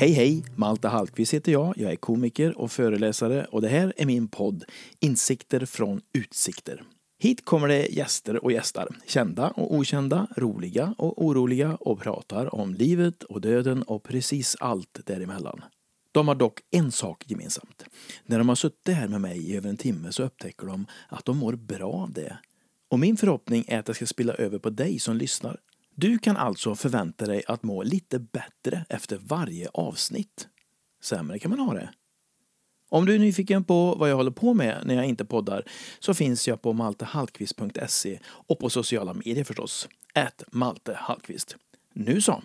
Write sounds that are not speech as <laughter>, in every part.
Hej hej! Malte Hallqvist heter jag. Jag är komiker och föreläsare och det här är min podd Insikter från utsikter. Hit kommer det gäster och gästar, kända och okända, roliga och oroliga och pratar om livet och döden och precis allt däremellan. De har dock en sak gemensamt. När de har suttit här med mig i över en timme så upptäcker de att de mår bra av det. Och min förhoppning är att det ska spilla över på dig som lyssnar. Du kan alltså förvänta dig att må lite bättre efter varje avsnitt. Sämre kan man ha det. Om du är nyfiken på vad jag håller på med när jag inte poddar så finns jag på maltehallqvist.se och på sociala medier förstås. Ät Malte Hallqvist. Nu så!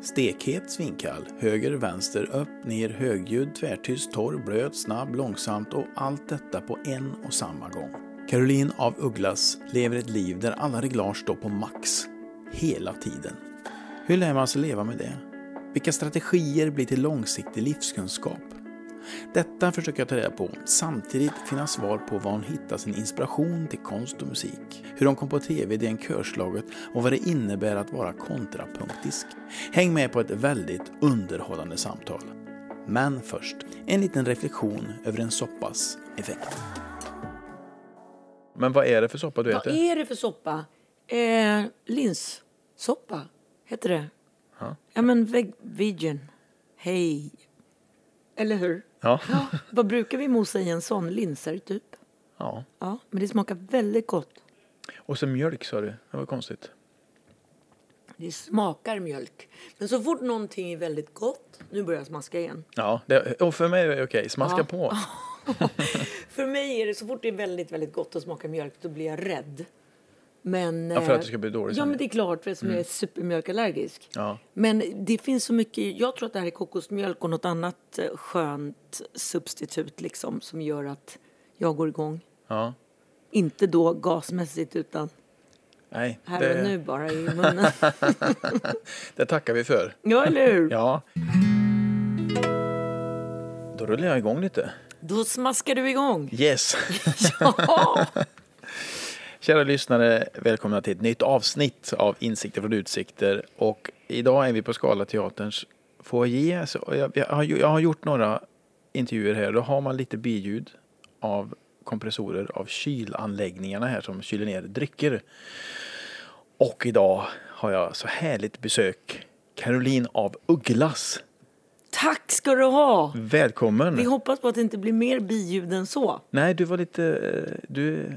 Stekhet, svinkall, höger, vänster, upp, ner, högljudd, tvärtyst, torr, blöt, snabb, långsamt och allt detta på en och samma gång. Caroline av Ugglas lever ett liv där alla reglage står på max. Hela tiden. Hur lär man sig leva med det? Vilka strategier blir till långsiktig livskunskap? Detta försöker jag ta reda på, samtidigt finna svar på var hon hittar sin inspiration till konst och musik, hur hon kom på TV i den körslaget och vad det innebär att vara kontrapunktisk. Häng med på ett väldigt underhållande samtal. Men först, en liten reflektion över en soppas effekt. Men vad är det för soppa du Vad äter? är det för soppa? Eh, linssoppa, heter det. Ja. Ja, men veg- vegan. Hej. Eller hur? Ja. Ja, vad brukar vi mosa i en sån? Linser, typ. ja. Ja, men det smakar väldigt gott. Och så mjölk sa du. Det var konstigt. Det smakar mjölk. Men så fort någonting är väldigt gott, nu börjar jag smaska igen. Ja, det, och för mig är det okej. Smaska Ja. på. <laughs> För mig är det så fort det är väldigt, väldigt gott och smakar mjölk, då blir jag rädd. Men, Ja, för att eh, det ska bli dåligt Ja, men det är klart, för eftersom jag är supermjölkallergisk. Ja. Men det finns så mycket, jag tror att det här är kokosmjölk och något annat eh, skönt substitut liksom som gör att jag går igång. Ja. Inte då gasmässigt utan Nej, här och det, nu bara i <laughs> munnen. det tackar vi för. ja, eller hur? Ja. Då rullar jag igång lite. Då smaskar du igång. Yes! <laughs> Ja. <laughs> Kära lyssnare, välkomna till ett nytt avsnitt av Insikter från utsikter. Och idag är vi på Skala Teaterns foyer. Så jag, jag, har, jag har gjort några intervjuer här. Då har man lite biljud av kompressorer av kylanläggningarna här som kyler ner drycker. Och idag har jag så härligt besök. Caroline av Ugglas. Tack ska du ha. Välkommen! Vi hoppas på att det inte blir mer biljud än så. Nej, du var lite... Du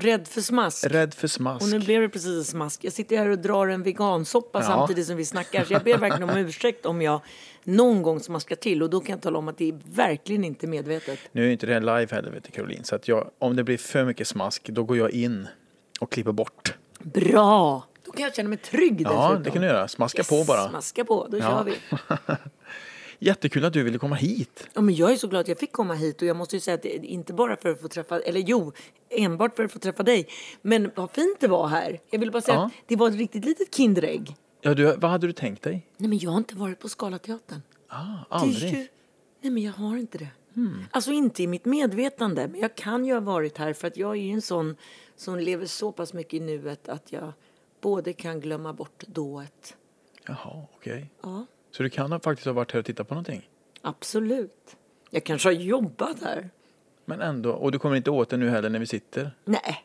Rädd för smask. rädd för smask. Och nu blev det precis smask. Jag sitter här och drar en vegansoppa Ja. samtidigt som vi snackar. Så jag ber verkligen om ursäkt om jag någon gång smaskar till. Och då kan jag tala om att det är verkligen inte medvetet. Nu är inte det här live heller, vet du, Caroline. Så att jag, om det blir för mycket smask, då går jag in och klipper bort. Bra! Då kan jag känna mig trygg Ja, dessutom. det kan du göra. Smaska på bara. Smaska på, då Ja. kör vi. <laughs> Jättekul att du ville komma hit. Ja, men jag är så glad att jag fick komma hit och jag måste ju säga att inte bara för att få träffa, eller jo, enbart för att få träffa dig. Men vad fint det var här. Jag vill bara säga Ja. att det var ett riktigt litet Kinderägg. Ja, du, vad hade du tänkt dig? Nej, men jag har inte varit på Scalateatern. Ah, aldrig. ju... Nej, men jag har inte det. Alltså inte i mitt medvetande, men jag kan ju ha varit här för att jag är ju en sån som lever så pass mycket i nuet att jag både kan glömma bort dået. Jaha, okej. Ja, Så du kan faktiskt ha varit här och tittat på någonting? absolut. Jag kanske har jobbat här. Men ändå, och du kommer inte åt det nu heller när vi sitter? Nej,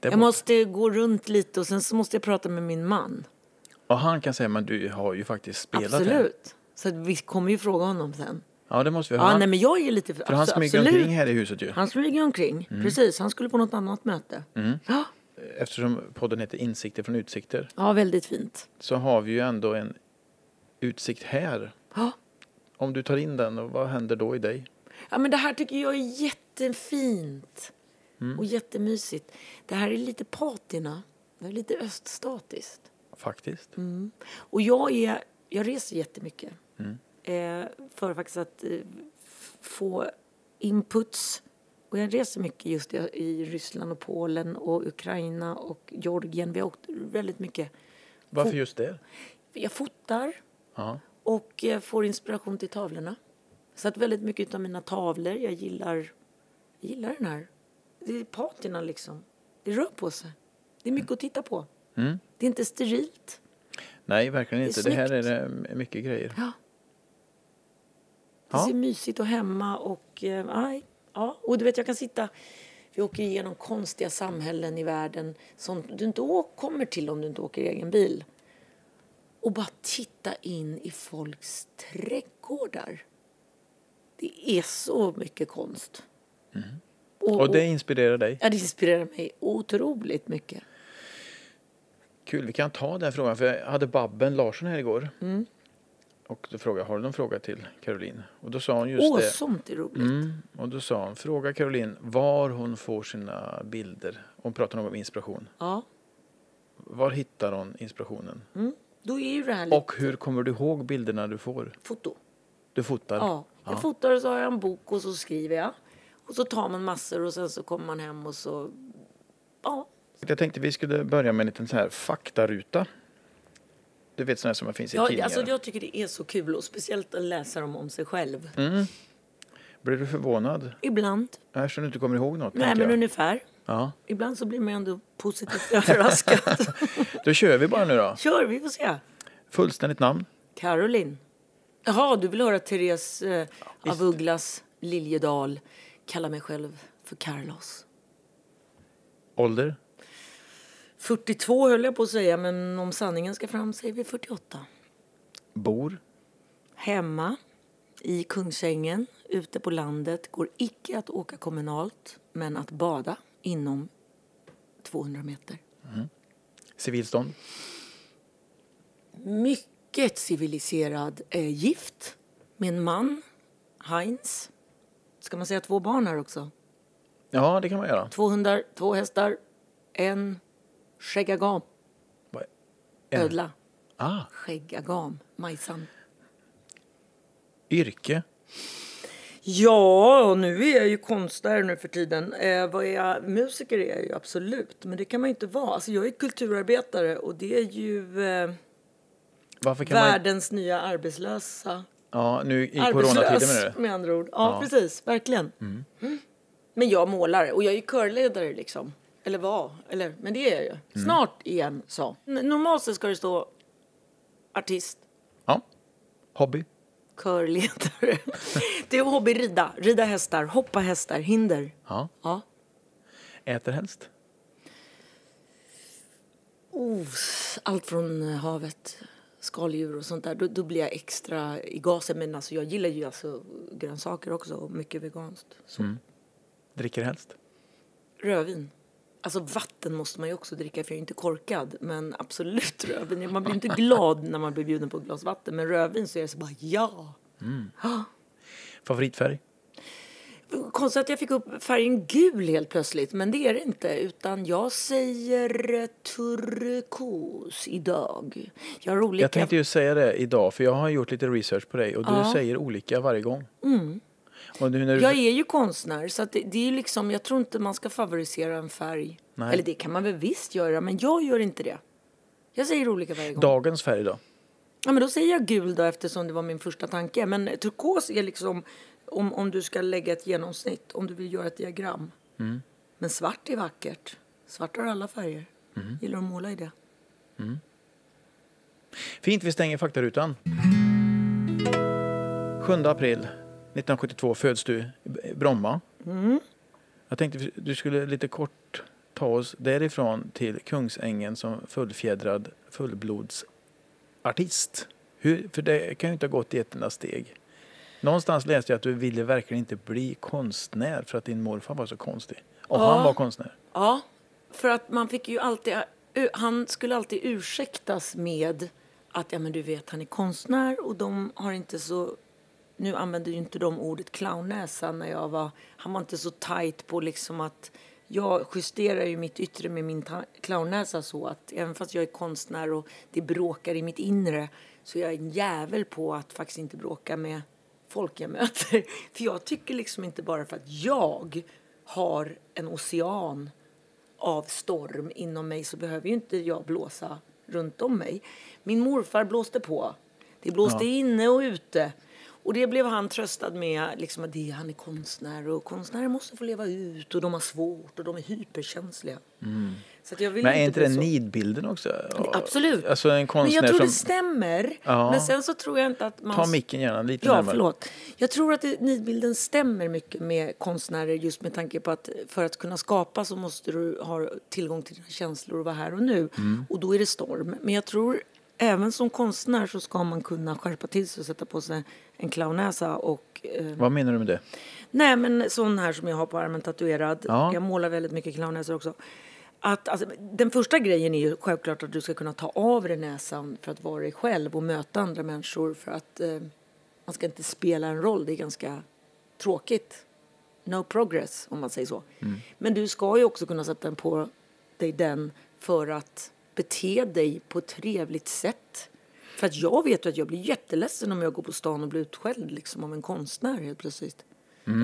jag måste gå runt lite och sen så måste jag prata med min man. Och han kan säga, men du har ju faktiskt spelat här. Absolut. Så vi kommer ju fråga honom sen. Ja, det måste vi Ja, höra. nej, men jag är lite... För han abso- smyger absolut. omkring här i huset ju. Han smyger omkring, precis. Han skulle på något annat möte. Ja. Eftersom podden heter Insikter från utsikter ja, väldigt fint. så har vi ju ändå en utsikt här. Ja. Om du tar in den, och vad händer då i dig? Ja, men det här tycker jag är jättefint och jättemysigt. Det här är lite patina. Det är lite öststatiskt. Faktiskt. Och jag, är, jag reser jättemycket eh, för faktiskt att eh, få inputs. Och jag reser mycket just i, i Ryssland och Polen och Ukraina och Georgien. Vi har åkt väldigt mycket. Varför just det? Jag fotar Ja. och eh, får inspiration till tavlorna. Så att väldigt mycket av mina tavlor, jag gillar, jag gillar den här. Det är patina liksom. Det rör på sig. Det är mycket att titta på. Mm. Det är inte sterilt. Nej, verkligen Det inte. Det, här är det mycket grejer. Ja. Det Ja. ser mysigt och hemma och eh, aj, ja. Och du vet, jag kan sitta... Vi åker igenom konstiga samhällen i världen som du inte kommer till om du inte åker i egen bil. Och bara titta in i folks trädgårdar. Det är så mycket konst. Och, Och det inspirerar dig. ja, det inspirerar mig otroligt mycket. Kul, vi kan ta den frågan. För jag hade Babben Larsson här igår. Mm. Och då frågade jag, har du någon fråga till Caroline? Och då sa hon just Åh, det. sånt är roligt. Mm, och då sa hon, fråga Caroline var hon får sina bilder. Hon pratar om inspiration. Ja. Var hittar hon inspirationen? Mm. Då är ju det här lite Och hur kommer du ihåg bilderna du får? foto. Du fotar? Ja, jag fotar och så har jag en bok och så skriver jag. Och så tar man massor och sen så kommer man hem och så... Ja, Jag tänkte vi skulle börja med en liten så här faktaruta. Du vet sådana som finns i ja tidningar. alltså jag tycker det är så kul och speciellt att läsa dem om sig själv. Mm. Blir du förvånad? Ibland. Eftersom du inte kommer ihåg något? Nej, men jag. ungefär. Ja. Ibland så blir man ändå positivt <laughs> överraskad. <laughs> Då kör vi bara nu då. Kör, vi får se. Fullständigt namn? Caroline. Jaha, du vill höra Therese eh, av Ugglas Liljedahl kalla mig själv för Carlos. Ålder? 42 höll jag på att säga, men om sanningen ska fram säger vi 48. Bor? Hemma i Kungsängen, ute på landet, går icke att åka kommunalt men att bada inom 200 meter. Civilstånd? Mycket civiliserad. Eh, gift en man, Heinz. Ska man säga två barn här också? Ja, det kan man göra. Två hundar, två hästar, en skäggagam, en- ödla. Ah, Skäggagam, Majsan. yrke? Ja, nu är jag ju konstnär nu för tiden. Eh, vad är jag? Musiker är jag ju absolut, men det kan man ju inte vara. Alltså, jag är kulturarbetare och det är ju eh, kan man... världens nya arbetslösa. Ja, nu i coronatiden Arbetslös menar du? med andra ord. Ja, Ja. precis. Verkligen. Mm. Men jag målar och jag är ju körledare liksom. Eller var, eller, men det är jag ju. Snart igen så. Normalt sett ska det stå artist, Ja. Hobby? Körledare. <laughs> det är hobby rida, rida hästar, hoppa hästar, hinder. Ja. Ja. Äter helst? Oh, allt från eh, havet, skaldjur och sånt där. Då, då blir jag extra i gasen. Men alltså, jag gillar ju alltså grönsaker också och mycket veganskt. Så. Dricker helst? Rödvin. Alltså vatten måste man ju också dricka för jag är inte korkad. Men absolut rödvin. Man blir inte glad när man blir bjuden på ett glas vatten. Men rödvin så är det så bara ja. Favoritfärg? Konstigt att jag fick upp färgen gul helt plötsligt. Men det är det inte. Utan jag säger eh, turkos idag. Jag har olika... Jag tänkte ju säga det idag, för jag har gjort lite research på dig och du Ja. säger olika varje gång. Och nu när du... Jag är ju konstnär, så det, det är liksom, jag tror inte man ska favorisera en färg. Nej. Eller det kan man väl visst göra, men jag gör inte det. Jag säger olika varje gång. Dagens färg då? Ja, men då säger jag gul då eftersom det var min första tanke. Men turkos är liksom om, om du ska lägga ett genomsnitt, om du vill göra ett diagram. Men svart är vackert. Svart har alla färger. Gillar att måla i det. Fint, vi stänger faktarutan. 7 april 1972 föds du i Bromma. Jag tänkte du skulle lite kort ta oss därifrån till Kungsängen som fullfjädrad fullblodsartist. Hur, för det kan ju inte ha gått i ett enda steg. Någonstans läste jag att du ville verkligen inte bli konstnär för att din morfar var så konstig. Och Ja. han var konstnär. Ja, för att man fick ju alltid... Han skulle alltid ursäktas med att ja, men du vet, han är konstnär och de har inte så... Nu använder ju inte de ordet clownnäsa när jag var... Han var inte så tight på liksom att... Jag justerar ju mitt yttre med min clownnäsa så att även fast jag är konstnär och det bråkar i mitt inre så är jag en jävel på att faktiskt inte bråka med folk jag möter. <laughs> För jag tycker liksom inte bara för att jag har en ocean av storm inom mig så behöver ju inte jag blåsa runt om mig. Min morfar blåste på. Det blåste Ja. inne och ute. Och det blev han tröstad med, liksom att det, han är konstnär och konstnärer måste få leva ut och de har svårt och de är hyperkänsliga. Så att jag vill Men är inte det så. nidbilden också? Absolut. Alltså en Men konstnär jag tror som... det stämmer. Ja. Men sen så tror jag inte att man... Ta micken gärna lite Ja, närmare. förlåt. Jag tror att det, nidbilden stämmer mycket med konstnärer just med tanke på att för att kunna skapa så måste du ha tillgång till dina känslor och vara här och nu. Mm. Och då är det storm. Men jag tror även som konstnär så ska man kunna skärpa till sig och sätta på sig en clownnäsa och eh, Vad menar du med det? Nej, men sån här som jag har på armen tatuerad. Ja. Jag målar väldigt mycket clownnäsor också. Att, alltså, den första grejen är ju självklart att du ska kunna ta av dig näsan för att vara dig själv och möta andra människor för att eh, man ska inte spela en roll. Det är ganska tråkigt. No progress, om man säger så. Men du ska ju också kunna sätta på dig den för att bete dig på ett trevligt sätt. För att jag vet att jag blir jätteledsen om jag går på stan och blir utskälld liksom, av en konstnär helt plötsligt.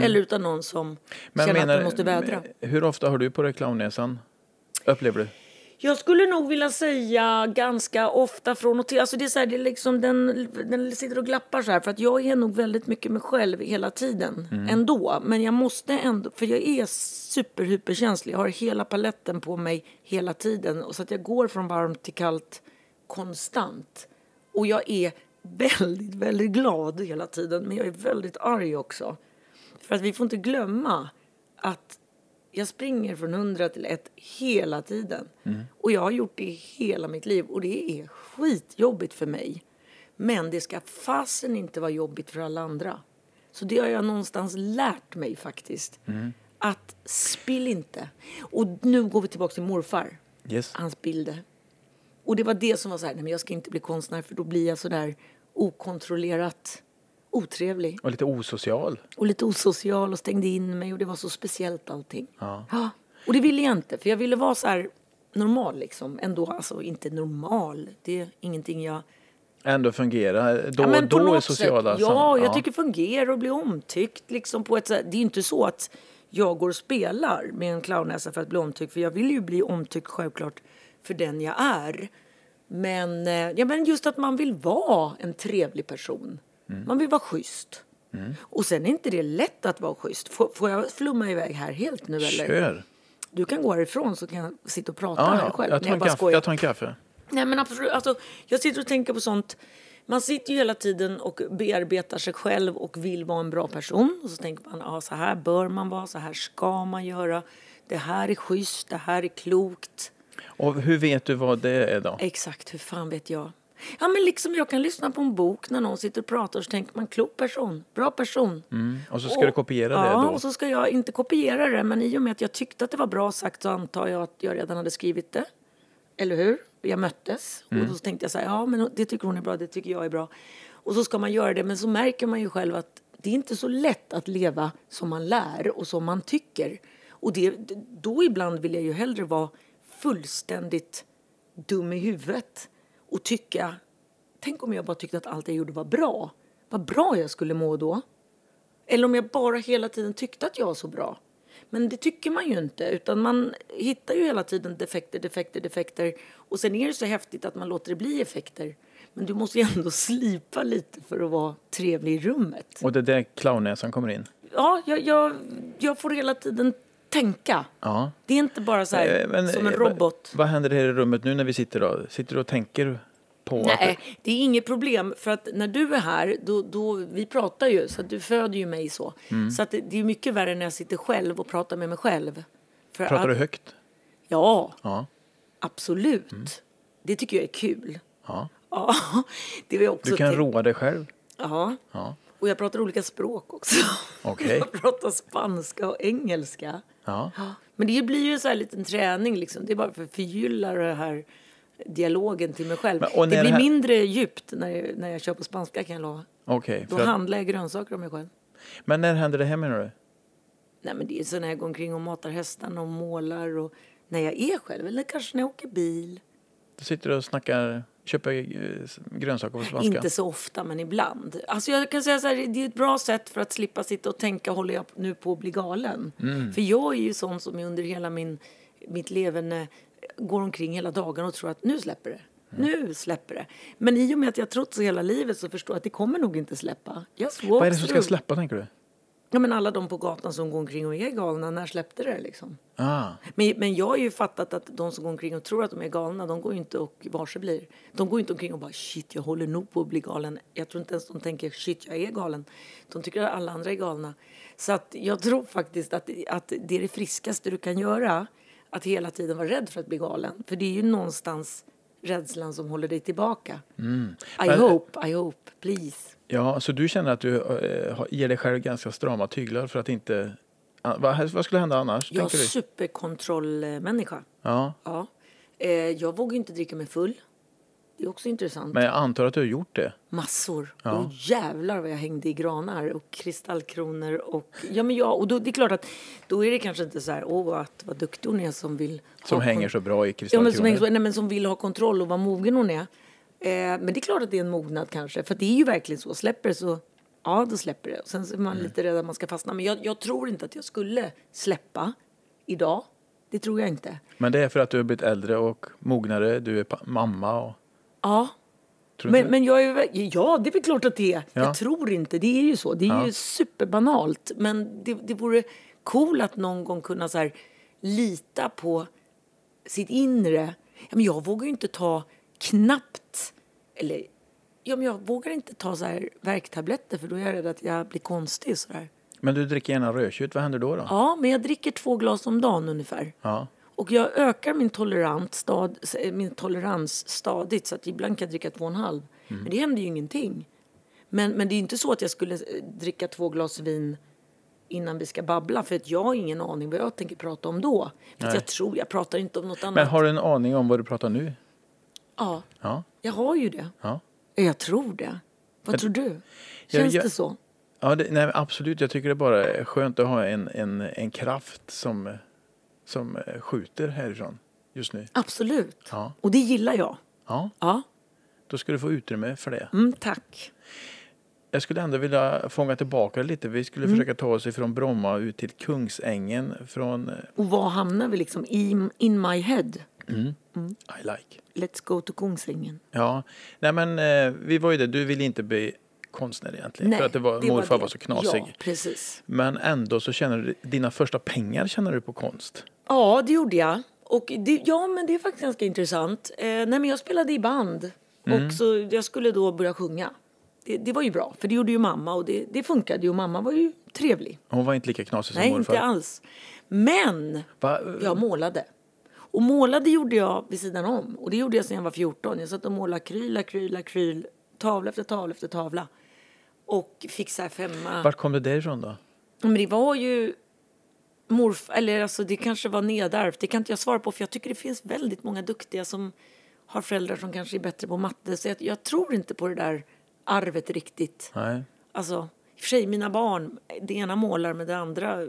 Eller utan någon som känner att de måste vädra. hur ofta har du på dig clownnäsan? Upplever du? Jag skulle nog vilja säga ganska ofta från och till. Alltså det är så här, det är liksom den, den sitter och glappar så här. För att jag är nog väldigt mycket mig själv hela tiden ändå. Men jag måste ändå, för jag är superhyperkänslig. Jag har hela paletten på mig hela tiden. Och så att jag går från varmt till kallt konstant. Och jag är väldigt, väldigt glad hela tiden. Men jag är väldigt arg också. För att vi får inte glömma att jag springer från 100 till 1 hela tiden. Och jag har gjort det hela mitt liv och det är skitjobbigt för mig. Men det ska fasen inte vara jobbigt för alla andra. Så det har jag någonstans lärt mig faktiskt. Att spill inte. Och nu går vi tillbaka till morfar. Yes. Hans bilder. Och det var det som var så här, nej men jag ska inte bli konstnär för då blir jag så där okontrollerat otrevlig. Och lite osocial. Och lite osocial och stängde in mig och det var så speciellt allting. Ja. Och det ville jag inte, för jag ville vara så här normal liksom. Ändå, alltså inte normal. Det är ingenting jag... Ändå fungera då Ja, då något sociala sätt. Ja, sam- jag tycker fungera och bli omtyckt liksom på ett. Det är ju inte så att jag går och spelar med en clownnäsa för att bli omtyckt. För jag vill ju bli omtyckt självklart för den jag är. Men, eh, ja, men just att man vill vara en trevlig person. Mm. Man vill vara schysst. Och sen är inte det lätt att vara schysst. Får, får jag flumma iväg här helt nu eller? Kör. Du kan gå härifrån så kan jag sitta och prata Ja, här själv. Jag, tar en bara kaffe. jag tar en kaffe. Nej men absolut, alltså, jag sitter och tänker på sånt. Man sitter ju hela tiden och bearbetar sig själv och vill vara en bra person. Och så tänker man, ja så här bör man vara, så här ska man göra. Det här är schysst, det här är klokt. Och hur vet du vad det är då? Exakt, hur fan vet jag? Ja men liksom jag kan lyssna på en bok när någon sitter och pratar och så tänker man klok person, bra person. Mm. Och så ska du kopiera det ja, då? och så ska jag inte kopiera det men i och med att jag tyckte att det var bra sagt så antar jag att jag redan hade skrivit det. Eller hur? Jag möttes Mm. och då tänkte jag så här, ja men det tycker hon är bra, det tycker jag är bra. Och så ska man göra det men så märker man ju själv att det är inte så lätt att leva som man lär och som man tycker. Och det, då ibland vill jag ju hellre vara fullständigt dum i huvudet och tycka, tänk om jag bara tyckte att allt jag gjorde var bra. Vad bra jag skulle må då. Eller om jag bara hela tiden tyckte att jag var så bra. Men det tycker man ju inte, utan man hittar ju hela tiden defekter, defekter, defekter. Och sen är det så häftigt att man låter det bli effekter. Men du måste ju ändå <laughs> slipa lite för att vara trevlig i rummet. Och det är där clownnäsan kommer in? Ja, jag, jag, jag får hela tiden tänka. Ja. Det är inte bara så här Eh, men, som en eh, robot. Vad händer här i rummet nu när vi sitter då? Sitter du och tänker på att Nej, det är inget problem. För att när du är här, då, då, vi pratar ju, så att du föder ju mig så. Mm. Så att det, det är mycket värre när jag sitter själv och pratar med mig själv. För Pratar att, du högt? Ja, Ja. absolut. Mm. Det tycker jag är kul. ja. Ja, <laughs> det är också Du kan till- roa dig själv? Ja, Ja. Och jag pratar olika språk också. Okej. <laughs> Jag pratar spanska och engelska. Ja. Men det blir ju sån här liten träning liksom. Det är bara för att förgylla det här dialogen till mig själv. Men- det när blir det här- mindre djupt när jag, när jag kör på spanska kan jag lova. Okej. Då att- handlar jag grönsaker om mig själv. Men när händer det här menar du? Nej men det är så när jag går omkring och matar hästarna och målar och när jag är själv eller kanske när jag åker bil. Du sitter och snackar, köper eh, grönsaker på spanska? Inte så ofta men ibland. Alltså jag kan säga så här, det är ett bra sätt för att slippa sitta och tänka håller jag nu på att bli galen? Mm. För jag är ju sån som under hela min, mitt levande går omkring hela dagen och tror att nu släpper det. Nu släpper det. Men i och med att jag trott så hela livet så förstår jag att det kommer nog inte släppa. Just Vad är det som ska släppa tänker du? Ja, men alla de på gatan som går omkring och är galna, när släppte det liksom? Ah, Men, men jag har ju fattat att de som går omkring och tror att de är galna, de går ju inte och varse blir. De går inte omkring och bara shit, jag håller nog på att bli galen. Jag tror inte ens de tänker shit, jag är galen. De tycker att alla andra är galna. Så att jag tror faktiskt att, att det är det friskaste du kan göra. Att hela tiden vara rädd för att bli galen. För det är ju någonstans rädslan som håller dig tillbaka. I Men- hope, I hope, please. Ja, så du känner att du eh, ger dig själv ganska strama tyglar för att inte... Ah, vad, vad skulle hända annars? Jag är superkontrollmänniska. Ja, Ja. Eh, jag vågar inte dricka mig full. Det är också intressant. men jag antar att du har gjort det. Massor. Ja. Och jävlar vad jag hängde i granar och kristallkronor. Och, ja, men ja, och då, det är klart att då är det kanske inte så här, åh vad, vad duktig hon är som vill Som hänger så bra i Ja, men som, kristallkronor. hänger så, nej, men som vill ha kontroll och vad mogen hon är. Eh, men det är klart att det är en mognad kanske. För det är ju verkligen så. Släpper det så, ja då släpper det. Och sen är man Mm. lite rädd att man ska fastna. Men jag, jag tror inte att jag skulle släppa idag. Det tror jag inte. Men det är för att du har blivit äldre och mognare. Du är mamma och... Ja, Men, men jag är, ja, det är väl klart att det är. Ja. Jag tror inte, det är ju så. Det är Ja. ju superbanalt. Men det, det vore cool att någon gång kunna så här, lita på sitt inre. Ja, men jag vågar ju inte ta knappt, eller ja, men jag vågar inte ta så här värktabletter för då är jag rädd att jag blir konstig. Så där. Men du dricker gärna rödtjut. Vad händer då? då? Ja, men jag dricker två glas om dagen ungefär. Ja. Och jag ökar min tolerans, stad, min tolerans stadigt så att ibland kan jag dricka två och en halv. Mm. Men det händer ju ingenting. Men, men det är inte så att jag skulle eh, dricka två glas vin innan vi ska babbla för att jag har ingen aning vad jag tänker prata om då. För jag tror, jag pratar inte om något annat. Men har du en aning om vad du pratar nu? Ja, Ja. jag har ju det. Ja. Jag tror det. Vad tror du? Känns jag- det så? Ja, det, nej, absolut. Jag tycker det bara är skönt att ha en, en, en kraft som, som skjuter härifrån just nu. Absolut. Ja. Och det gillar jag. Ja, Ja, då ska du få utrymme för det. mm, tack. Jag skulle ändå vilja fånga tillbaka lite. Vi skulle försöka ta oss ifrån Bromma ut till Kungsängen från eh, Och var hamnar vi liksom? I, in my head. I like. Let's go to Kungsängen. Ja, nej men eh, vi var ju det. Du ville inte bli konstnär egentligen. för att det var, morfar det. var så knasig. Ja, precis. Men ändå så känner du, dina första pengar känner du på konst. Ja, det gjorde jag. Och det, ja, men det är faktiskt ganska intressant. Eh, nej, men jag spelade i band Mm. och så jag skulle då börja sjunga. Det, det var ju bra, för det gjorde ju mamma och det, det funkade ju. Och mamma var ju trevlig. Hon var inte lika knasig som Nej, morfar. inte alls. Men Va? jag målade. Och målade gjorde jag vid sidan om. Och det gjorde jag sedan jag var 14. Jag satt och målade akryl, akryl, akryl. Tavla efter tavla efter tavla. Och fick så här femma. Vart kom det därifrån då? Men det var ju morf... Eller alltså det kanske var nedärvt. Det kan inte jag svara på för jag tycker det finns väldigt många duktiga som har föräldrar som kanske är bättre på matte. Så jag, jag tror inte på det där arvet riktigt. Nej. Alltså, i och för sig, mina barn, det ena målar men det andra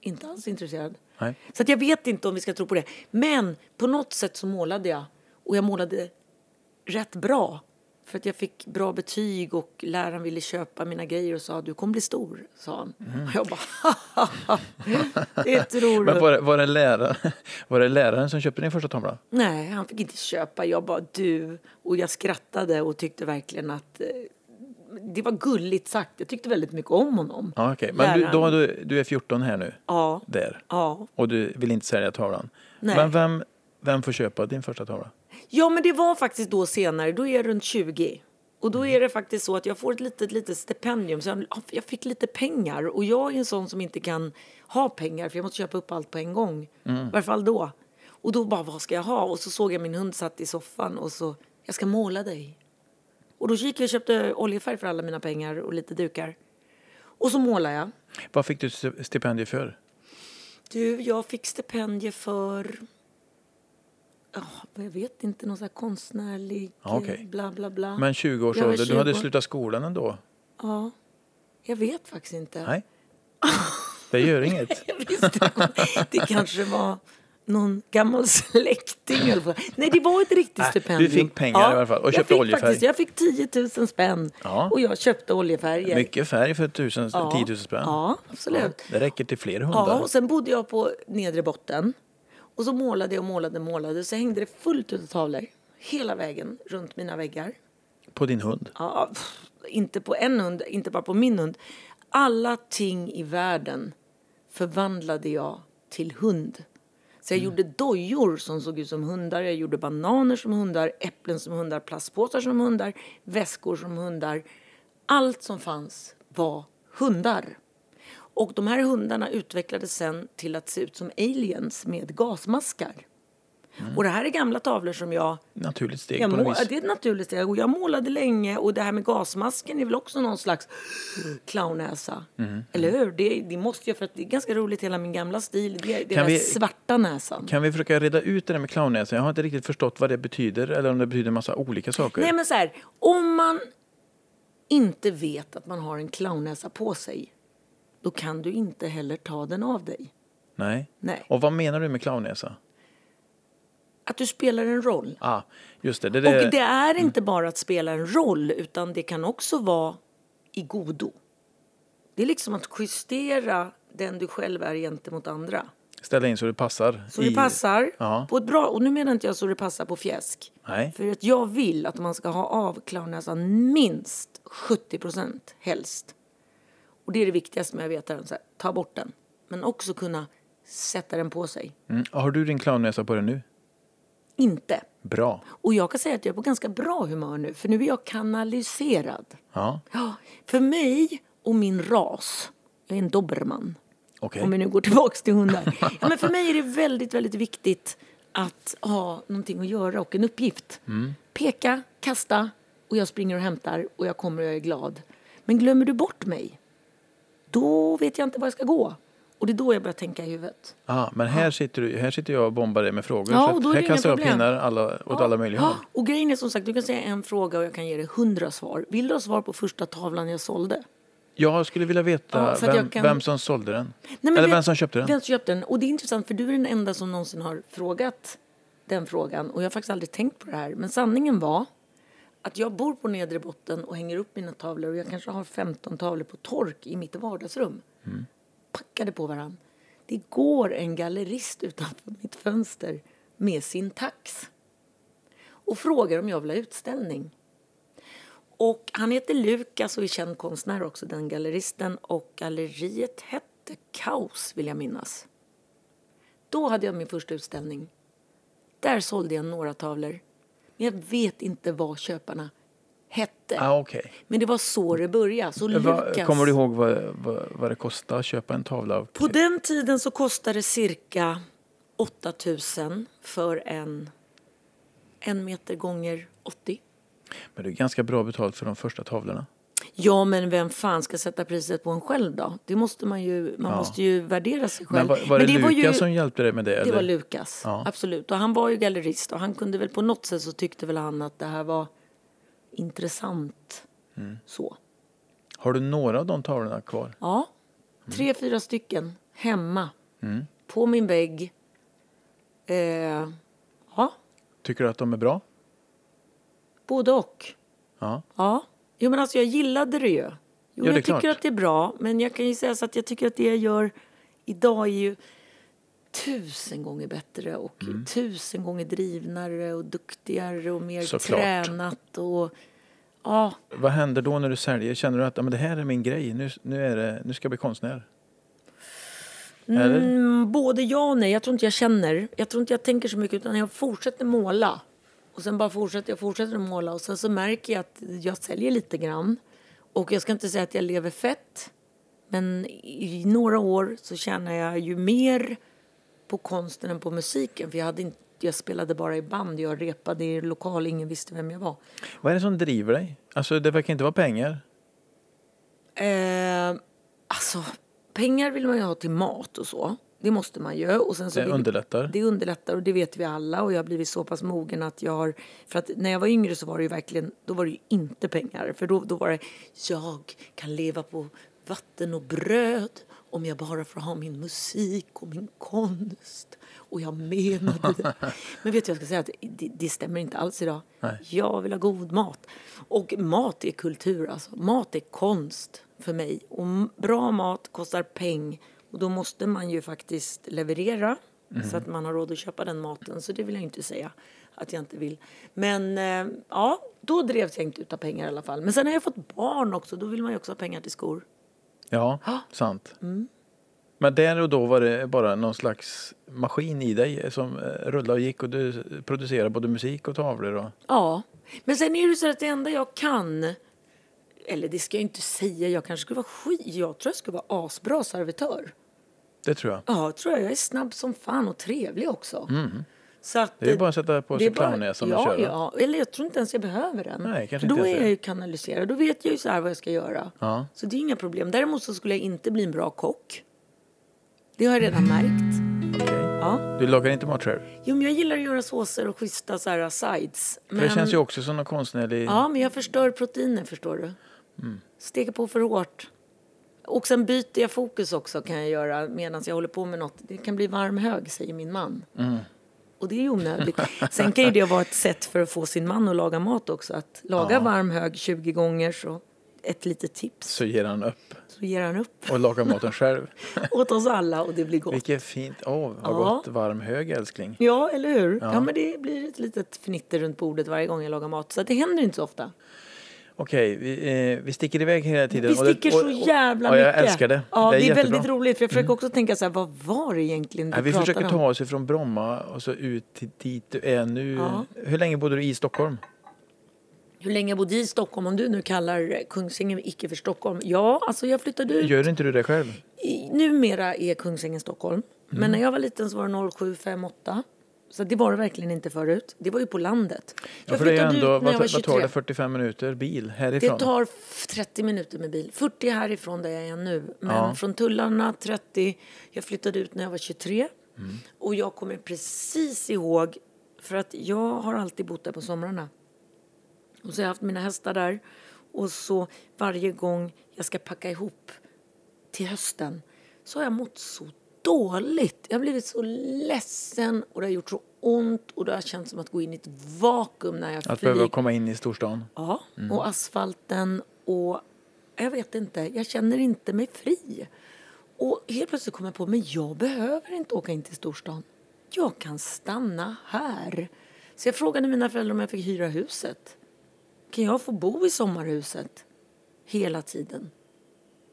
inte alls intresserad. Nej. Så att jag vet inte om vi ska tro på det. Men på något sätt så målade jag. Och jag målade rätt bra. För att jag fick bra betyg och läraren ville köpa mina grejer och sa du kommer bli stor, sa han. Och jag bara <laughs> det tror Men du. var det, var, det läraren, <laughs> var det läraren som köpte din första tavla? Nej, han fick inte köpa. Jag bara du. Och jag skrattade och tyckte verkligen att eh, det var gulligt sagt. Jag tyckte väldigt mycket om honom. Ja, okej. Men du, då, du, du är 14 här nu? Ja. Där. Ja. Och du vill inte sälja tavlan? Nej. Men vem, vem får köpa din första tavla? Ja, men det var faktiskt då senare. Då är jag runt 20. Och då är det faktiskt så att jag får ett litet, litet stipendium. Så jag, jag fick lite pengar. Och jag är en sån som inte kan ha pengar för jag måste köpa upp allt på en gång. I varje fall då. Och då bara, vad ska jag ha? Och så såg jag min hund satt i soffan och så, jag ska måla dig. Och då gick jag och köpte oljefärg för alla mina pengar och lite dukar. Och så målade jag. Vad fick du sti- stipendier för? Du, jag fick stipendier för... Ja, jag vet inte, någon sån här konstnärlig... Eh, Bla, bla, bla. Men 20 års ålder, du hade 20. slutat skolan ändå? Ja, jag vet faktiskt inte. Nej. Det gör inget. <laughs> Det kanske var någon gammal <laughs> släkting. Nej, det var ett riktigt Äh, stipendium. du fick pengar i alla fall och jag köpte fick oljefärg. Faktiskt, jag fick 10 000 spänn Ja. och jag köpte oljefärger. Mycket färg för tusen, ja. 10 000 spänn. Ja, absolut. Det räcker till fler Ja, hundar. och sen bodde jag på nedre botten. Och så målade jag och målade och målade. Så hängde det fullt ut av tavlor. hela vägen runt mina väggar. På din hund? Ja, pff, inte på en hund, inte bara på min hund. Alla ting i världen förvandlade jag till hund. Så jag gjorde dojor som såg ut som hundar, jag gjorde bananer som hundar, äpplen som hundar, plastpåsar som hundar, väskor som hundar. Allt som fanns var hundar. Och de här hundarna utvecklades sen till att se ut som aliens med gasmaskar. Och det här är gamla tavlor som jag Naturligt steg jag på något vis. det är ett naturligt steg. Och jag målade länge och det här med gasmasken är väl också någon slags clownnäsa. Mm. Eller hur? Det, det måste jag för att det är ganska roligt hela min gamla stil. Det är den där vi- svarta näsan. Kan vi försöka reda ut det där med clownnäsan? Jag har inte riktigt förstått vad det betyder eller om det betyder en massa olika saker. Nej men så här, om man inte vet att man har en clownnäsa på sig då kan du inte heller ta den av dig. Nej. Nej. Och vad menar du med clownnäsa? Att du spelar en roll. Ah, just det. det, det Och det är inte bara att spela en roll utan det kan också vara i godo. Det är liksom att justera den du själv är gentemot andra. Ställa in så det passar. Så det passar Ja. på ett bra, och nu menar inte jag så det passar på fjäsk. Nej. För att jag vill att man ska ha av clownnäsan minst 70 procent helst. Och det är det viktigaste med att veta den, så här, ta bort den. Men också kunna sätta den på sig. Mm. Har du din clownnäsa på dig nu? Inte. Bra. Och jag kan säga att jag är på ganska bra humör nu, för nu är jag kanaliserad. Ja, Ja, för mig och min ras, jag är en dobermann, okej. om vi nu går tillbaks till hundar. Ja, men för mig är det väldigt, väldigt viktigt att ha någonting att göra och en uppgift. Peka, kasta och jag springer och hämtar och jag kommer och jag är glad. Men glömmer du bort mig, då vet jag inte var jag ska gå. Och det är då jag börjar tänka i huvudet. Ah, men här sitter, du, här sitter jag och bombar dig med frågor. Ja, och då är här det inga kastar jag pinnar alla, åt alla möjliga Ja, håll. och grejen är som sagt, du kan säga en fråga och jag kan ge dig hundra svar. Vill du ha svar på första tavlan jag sålde? Jag skulle vilja veta Ja, vem, kan- vem som sålde den. Nej, men Eller vem som köpte den. Vem som köpte den. Och det är intressant för du är den enda som någonsin har frågat den frågan. Och jag har faktiskt aldrig tänkt på det här. Men sanningen var att jag bor på nedre botten och hänger upp mina tavlor. Och jag kanske har 15 tavlor på tork i mitt vardagsrum. Packade på varann. Det går en gallerist utanför mitt fönster med sin tax. Och frågar om jag vill ha utställning. Och han heter Lukas och är känd konstnär också, den galleristen. Och galleriet hette Kaos, vill jag minnas. Då hade jag min första utställning. Där sålde jag några tavlor. Men jag vet inte vad köparna hette. Ah, okej. Men det var så det började. Så Vad- Lukas... Kommer du ihåg vad, vad, vad det kostade att köpa en tavla? av- På den tiden så kostade det cirka 8000 för en en meter gånger 80. Men det är ganska bra betalt för de första tavlorna. Ja, men vem fan ska sätta priset på en själv då? Det måste man ju, man Ja. måste ju värdera sig Men själv. var, var det, var Lukas ju, som hjälpte dig med det? Det eller? var Lukas, Ja. absolut. Och han var ju gallerist och han kunde väl på något sätt så tyckte väl han att det här var intressant. Mm. Så. Har du några av de tavlorna kvar? Ja, Mm. tre, fyra stycken hemma. På min vägg. Eh, ja, Tycker du att de är bra? både och. Ja. Ja, jo men alltså jag gillade det ju. Jo, Ja, det jag tycker klart. att det är bra, men jag kan ju säga så att jag tycker att det jag gör idag är ju tusen gånger bättre och Mm. tusen gånger drivnare och duktigare och mer Såklart. tränat och ja, Vad händer då när du säljer? Känner du att ja, men det här är min grej, nu, nu, är det, nu ska jag bli konstnär? Mm, både ja och nej. Jag tror inte jag känner. Jag tror inte jag tänker så mycket utan jag fortsätter måla. Och sen bara fortsätter jag fortsätter måla och sen så märker jag att jag säljer lite grann. Och jag ska inte säga att jag lever fett. Men i några år så tjänar jag ju mer på konsten än på musiken. För jag, hade inte, jag spelade bara i band, jag repade i lokal, ingen visste vem jag var. Vad är det som driver dig? Alltså det verkar inte vara pengar. Eh, alltså, pengar vill man ju ha till mat och så. Det måste man ju. Och sen så Det underlättar. Det underlättar och det vet vi alla. Och jag har blivit så pass mogen att jag har... För att när jag var yngre så var det ju verkligen... Då var det ju inte pengar. För då, då var det jag kan leva på vatten och bröd om jag bara får ha min musik och min konst. Och jag menade det. <laughs> Men vet du, jag ska säga att det, det stämmer inte alls idag. Nej. Jag vill ha god mat. Och mat är kultur, alltså. Mat är konst för mig. Och bra mat kostar peng. Och då måste man ju faktiskt leverera. Så att man har råd att köpa den maten. Så det vill jag inte säga att jag inte vill. Men eh, ja, då drevs jag inte ut av pengar i alla fall. Men sen har jag fått barn också. Då vill man ju också ha pengar till skor. Ja, <gasps> sant. Men där och då var det bara någon slags maskin i dig som eh, rullade och gick och du producerade både musik och tavlor. Och... Ja, men sen är det så att det enda jag kan, eller det ska jag inte säga, jag kanske skulle vara skit, jag tror jag skulle vara asbra servitör. Det tror jag. Ja, tror jag. Jag är snabb som fan och trevlig också. Så att, Det är bara att sätta på sig clownnäsan och ja, köra. Ja, eller jag tror inte ens jag behöver den. Nej, kanske För då inte är jag ju kanaliserad. Då vet jag ju så här vad jag ska göra. Ja. Så det är inga problem. Däremot så skulle jag inte bli en bra kock. Det har jag redan märkt. Okej. Ja. Du lagar inte mat själv? Jo, men jag gillar att göra såser och schyssta så här sides. För det känns ju också som någon konstnärlig... Ja, men jag förstör proteiner, förstår du. Mm. Steker på för hårt. Och sen byter jag fokus också kan jag göra medan jag håller på med något. Det kan bli varm hög, säger min man. Mm. Och det är ju onödigt. Sen kan ju det vara ett sätt för att få sin man att laga mat också. Att laga varm hög 20 gånger så ett litet tips. Så ger han upp Så ger han upp och lagar maten själv. <laughs> åt oss alla och det blir gott. Vilket fint. Åh, vad Ja. gott. Varm hög älskling. Ja, eller hur? Ja. men det blir ett litet fnitter runt bordet varje gång jag lagar mat. Så det händer inte så ofta. Okej, vi, eh, vi sticker iväg hela tiden. Vi och det- sticker och- så jävla ja, mycket. Jag älskar det. Ja, det är, jättebra. Mm. väldigt roligt. För jag försöker också tänka så här, vad var det egentligen du Ja, vi försöker om? ta oss ifrån Bromma och så ut till dit du är nu. Ja. Hur länge bodde du i Stockholm? Hur länge jag bodde i Stockholm, om du nu kallar Kungsängen icke för Stockholm. Ja, alltså jag flyttade ut. Gör inte du det själv? I, numera är Kungsängen Stockholm. Mm. Men när jag var liten så var det 0758. Så det var det verkligen inte förut. Det var ju på landet. Ja, Jag för det är ändå, ut när jag var vad, vad tar 23. det? 45 minuter bil härifrån? Det tar f- 30 minuter med bil. 40 härifrån där jag är nu. Men Ja. från tullarna 30. Jag flyttade ut när jag var 23. Mm. Och jag kommer precis ihåg, för att jag har alltid bott där på somrarna. Och så har jag haft mina hästar där. Och så varje gång jag ska packa ihop till hösten så har jag mått så dåligt. Jag har blivit så ledsen och det har gjort så ont och det har känts som att gå in i ett vakuum när jag Att flyger. behöva komma in i storstan? Ja, och asfalten och jag vet inte, jag känner inte mig fri. Och helt plötsligt kom jag på, men jag behöver inte åka in till storstan. Jag kan stanna här. Så jag frågade mina föräldrar om jag fick hyra huset. Kan jag få bo i sommarhuset hela tiden?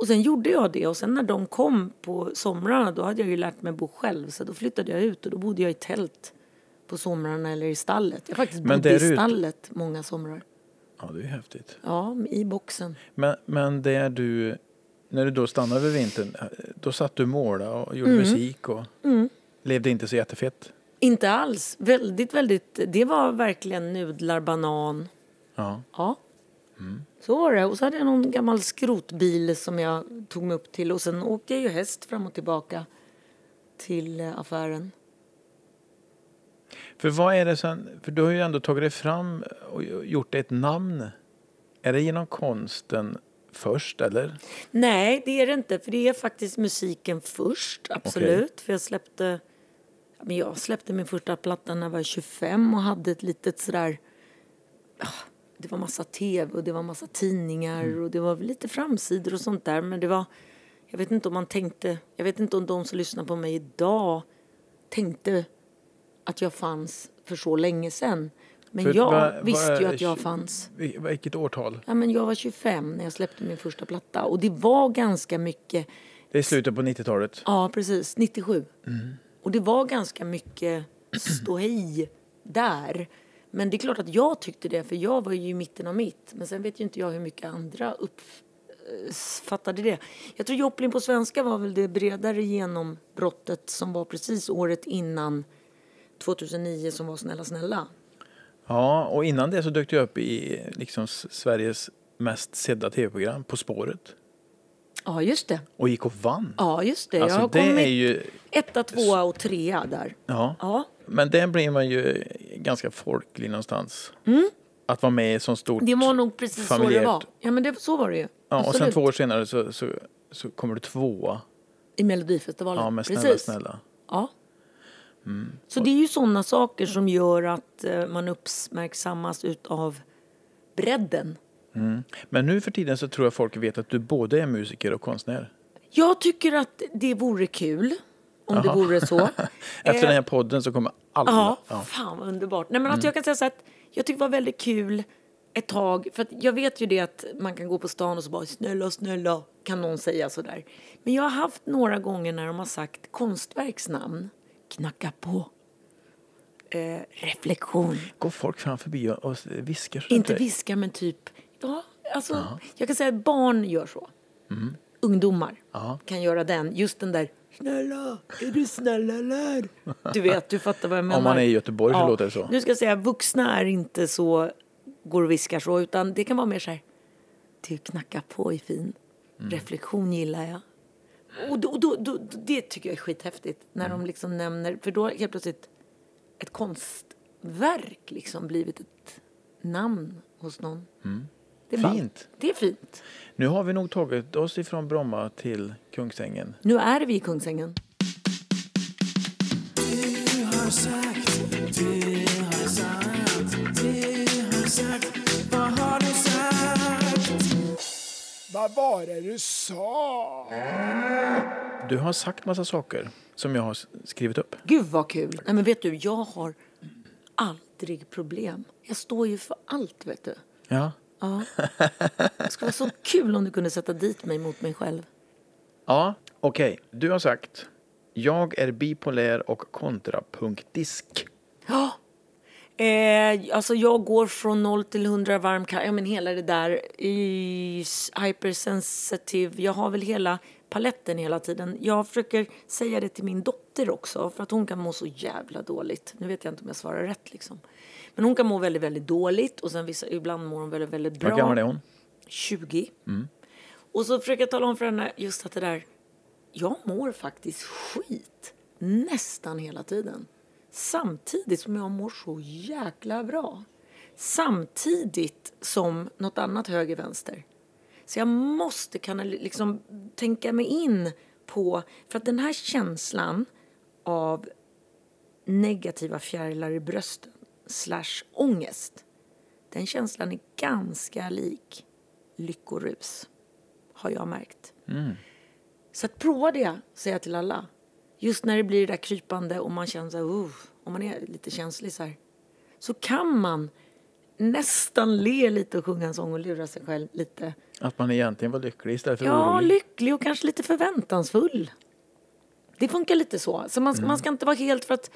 Och sen gjorde jag det och sen när de kom på somrarna då hade jag ju lärt mig bo själv så då flyttade jag ut och då bodde jag i tält på somrarna eller i stallet. Jag faktiskt Men bodde i stallet många somrar. Ja, det är häftigt. Ja, i boxen. Men, men där du, när du då stannade över vintern, då satt du och målade och gjorde Mm. musik och levde inte så jättefett? Inte alls. Väldigt, väldigt. Det var verkligen nudlar, banan. Ja. Ja. Så var det. Och så hade jag någon gammal skrotbil som jag tog mig upp till. Och sen åkte jag ju häst fram och tillbaka till eh, affären. För vad är det sen, för du har ju ändå tagit dig fram och gjort ett namn. Är det genom konsten först eller? Nej, det är det inte. För det är faktiskt musiken först, absolut. För jag släppte, men jag släppte min första platta när jag var 25 och hade ett litet sådär... Det var massa tv och det var massa tidningar och det var lite framsidor och sånt där. Men det var... Jag vet inte om man tänkte... Jag vet inte om de som lyssnar på mig idag tänkte att jag fanns för så länge sedan. Men För jag vad visste ju att jag fanns. Vil- Vilket årtal? Ja, men jag var 25 när jag släppte min första platta och det var ganska mycket, Det är slutet på 90-talet. ja precis, 97. Och det var ganska mycket ståhej där. Men det är klart att jag tyckte det, för jag var ju i mitten av mitt. Men sen vet ju inte jag hur mycket andra uppfattade det. Jag tror Joplin på svenska var väl det bredare genombrottet som var precis året innan 2009 som var Snälla snälla. Ja, och innan det så dök du upp i liksom Sveriges mest sedda tv-program, På spåret. Ja, just det. Och gick och vann. Ja, just det. Alltså, jag har det kommit ju... etta, tvåa och trea där. Ja. Ja, Men där blir man ju ganska folklig någonstans. Att vara med i sånt stort... Mm. det var nog precis så det familjärt. var. Ja, men det, så var det ju. Ja, och sen två år senare så, så, så kommer du tvåa. I Melodifestivalen. Ja, med Snälla precis. snälla. Ja. Så det är ju sådana saker som gör att eh, man uppmärksammas utav bredden. Men nu för tiden så tror jag folk vet att du både är musiker och konstnär. Jag tycker att det vore kul. Om det vore så. <laughs> Efter Eh, den här podden så kommer alla... Ja, Ja. fan vad underbart. Nej, men alltså jag kan säga så att jag tyckte det var väldigt kul ett tag. För att jag vet ju det att man kan gå på stan och så bara snälla, snälla, kan någon säga sådär. Men jag har haft några gånger när de har sagt konstverksnamn, knacka på, eh, reflektion. Går folk fram förbi och, och viskar Inte där? viska men typ, ja, alltså jag kan säga att barn gör så. Ungdomar Ja. kan göra den, just den där Snälla, är du snäll eller? Du vet, du fattar vad jag menar. Om man är i Göteborg så låter det så. Nu ska jag säga, vuxna är inte så, går och viskar så, utan det kan vara mer så här, du knackar på i fin. Mm. Reflektion gillar jag. Och, då, då, då, det tycker jag är skithäftigt, när Mm. de liksom nämner, för då har helt plötsligt ett konstverk liksom blivit ett namn hos någon. Det är. Fint. Det är fint. Nu har vi nog tagit oss ifrån Bromma till Kungsängen. Nu är vi i Kungsängen. Vad var det du sa? Du har sagt massa saker som jag har skrivit upp. Gud vad kul! Nej men vet du, jag har aldrig problem. Jag står ju för allt vet du. Ja. Ja. <laughs> Det skulle vara så kul om du kunde sätta dit mig mot mig själv. Ja, okej. Du har sagt jag är bipolär och kontrapunktdisk. Ja. Eh, alltså jag går från 0 till 100 varm ja men hela det där i hypersensitive, jag har väl hela paletten hela tiden. Jag försöker säga det till min dotter också för att hon kan må så jävla dåligt. Nu vet jag inte om jag svarar rätt liksom. Men hon kan må väldigt, väldigt dåligt och sen vissa, ibland mår hon väldigt, väldigt bra. Vad gammal är hon? 20. Och så försöker jag tala om för henne just att det där, jag mår faktiskt skit nästan hela tiden. Samtidigt som jag mår så jäkla bra. Samtidigt som något annat höger-vänster. Så jag måste kunna liksom tänka mig in på, för att den här känslan av negativa fjärilar i brösten slash ångest, den känslan är ganska lik lyckorus, har jag märkt. Så att prova det, säger jag till alla. Just när det blir det där krypande och man känner så här, uh, om man är lite känslig så här, så kan man nästan le lite och sjunga en sång och lura sig själv lite. Att man egentligen var lycklig istället för Ja, orolig. lycklig och kanske lite förväntansfull. Det funkar lite så. Så man, man ska inte vara helt för att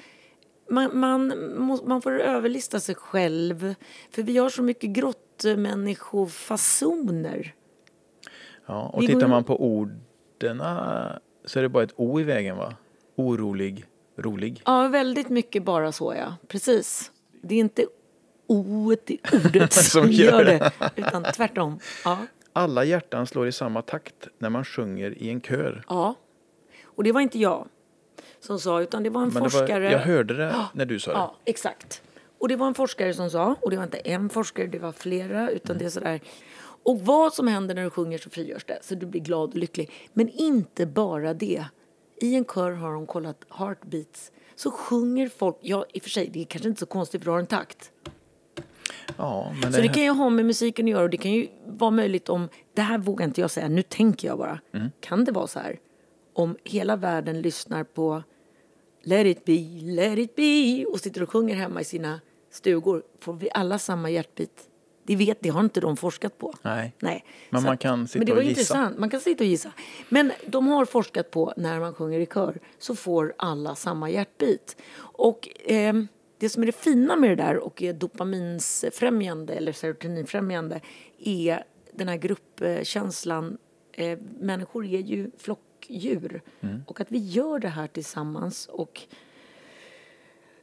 man, man, må- man får överlista sig själv. För vi har så mycket grottmänniskofasoner. Ja, och Vi tittar går- man på orden så är det bara ett O i vägen va? Orolig, rolig. Ja, väldigt mycket bara så ja. Precis. Det är inte oet i <laughs> ordet som, gör det, utan tvärtom. Ja. Alla hjärtan slår i samma takt när man sjunger i en kör. ja. Och det var inte jag som sa, utan det var en det forskare. var, jag hörde det när du sa det. Ja, exakt. Och det var en forskare som sa, och det var inte en forskare, det var flera, utan det är sådär. Och vad som händer när du sjunger så frigörs det, så du blir glad och lycklig. Men inte bara det. I en kör har de kollat heartbeats. Så sjunger folk, ja i och för sig, det är kanske inte så konstigt för du har en takt. Ja, Så det kan ju ha med musiken att göra och det kan ju vara möjligt om, det här vågar inte jag säga, nu tänker jag bara. Kan det vara så här? Om hela världen lyssnar på Let it be, let it be och sitter och sjunger hemma i sina stugor, får vi alla samma hjärtbit? Det vet, det har inte de forskat på. Nej. Nej. Men Så man kan sitta men det och var gissa. intressant. Man kan sitta och gissa. Men de har forskat på när man sjunger i kör så får alla samma hjärtbit. Och ehm, det som är det fina med det där och är dopaminsfrämjande eller serotoninfrämjande är den här gruppkänslan. Eh, människor är ju flockdjur Mm. och att vi gör det här tillsammans och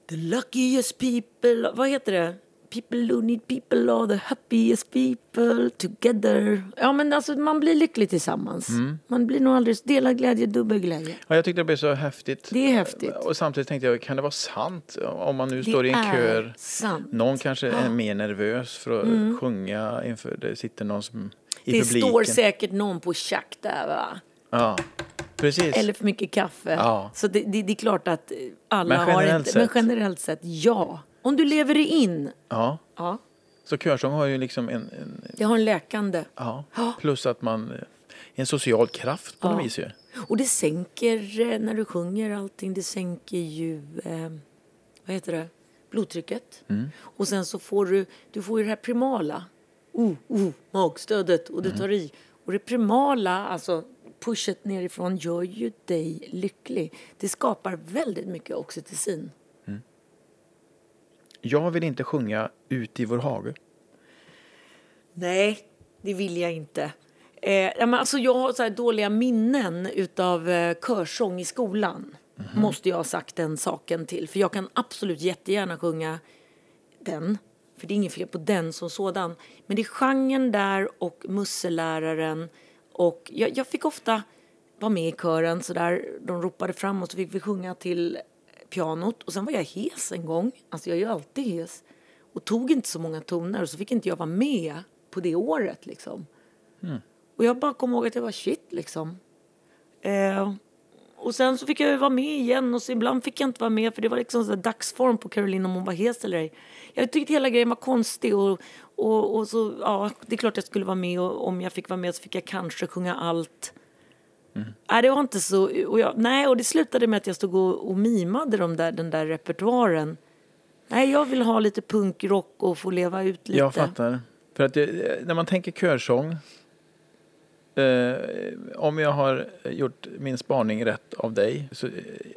The luckiest people, vad heter det? People who need people are the happiest people together. Ja men alltså man blir lycklig tillsammans. Mm. Man blir nog aldrig, dela glädje, dubbel glädje. Ja, jag tyckte det blev så häftigt. Det är häftigt. Och samtidigt tänkte jag, kan det vara sant? Om man nu Det står i en kör. sant. Någon kanske är mer nervös för att sjunga inför det sitter någon som i Det publiken. står säkert någon på tjack där va? Ja, precis. Eller för mycket kaffe. Ja. Så det, det, det är klart att alla Men har inte, men generellt sett ja. Om du lever dig in, Ja, ja, så körsång har ju liksom en, en det har en läkande. ja, plus att man, en social kraft på något vis ju. Och det sänker, eh, när du sjunger allting, det sänker ju, eh, vad heter det, blodtrycket. Och sen så får du, du får ju det här primala, oh, oh, magstödet och du tar i. Och det primala, alltså pushet nerifrån, gör ju dig lycklig. Det skapar väldigt mycket oxytocin. Jag vill inte sjunga ut i vår hage. Nej, det vill jag inte. Eh, men alltså jag har så dåliga minnen utav eh, körsång i skolan. Måste jag ha sagt den saken till. För jag kan absolut jättegärna sjunga den. För det är inget fel på den som sådan. Men det är genren där och musselläraren. Och jag, jag fick ofta vara med i kören så där. De ropade fram och så fick vi sjunga till pianot. Och sen var jag hes en gång. Alltså jag är ju alltid hes. Och tog inte så många toner och så fick inte jag vara med på det året liksom. Och jag bara kom ihåg att jag var shit liksom. Eh, och sen så fick jag vara med igen och så ibland fick jag inte vara med för det var liksom så dagsform på Caroline om hon var hes eller ej. Jag tyckte hela grejen var konstig och, och, och så, ja, det är klart jag skulle vara med och om jag fick vara med så fick jag kanske sjunga allt. Nej, det var inte så, och jag, nej, och det slutade med att jag stod och, och mimade de där, den där repertoaren. Nej, jag vill ha lite punkrock och få leva ut lite. Jag fattar. För att det, när man tänker körsång. Eh, om jag har gjort min spaning rätt av dig så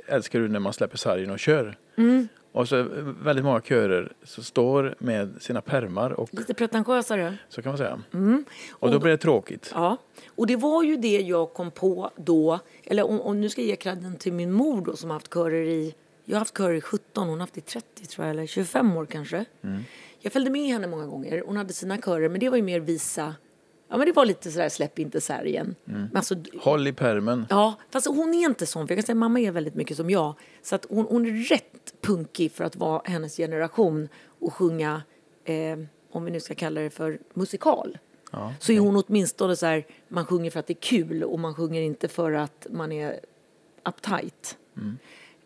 älskar du när man släpper sargen och kör. Mm. Och så väldigt många körer som står med sina permar och Lite pretentiösare. så kan man säga. Mm. Och då blir det tråkigt. Ja, och det var ju det jag kom på då. Eller om, om nu ska jag ge credden till min mor då som har haft körer i, jag har haft körer i 17, hon har haft i 30 tror jag, eller 25 år kanske. Jag följde med henne många gånger, hon hade sina körer, men det var ju mer visa, ja men det var lite sådär släpp inte särgen. Men alltså, Håll i permen. Ja, fast hon är inte sån. För jag kan säga mamma är väldigt mycket som jag. Så att hon, hon är rätt punkig för att vara hennes generation och sjunga, eh, om vi nu ska kalla det för musikal. Ja, Så är hon åtminstone så här, man sjunger för att det är kul och man sjunger inte för att man är uptight.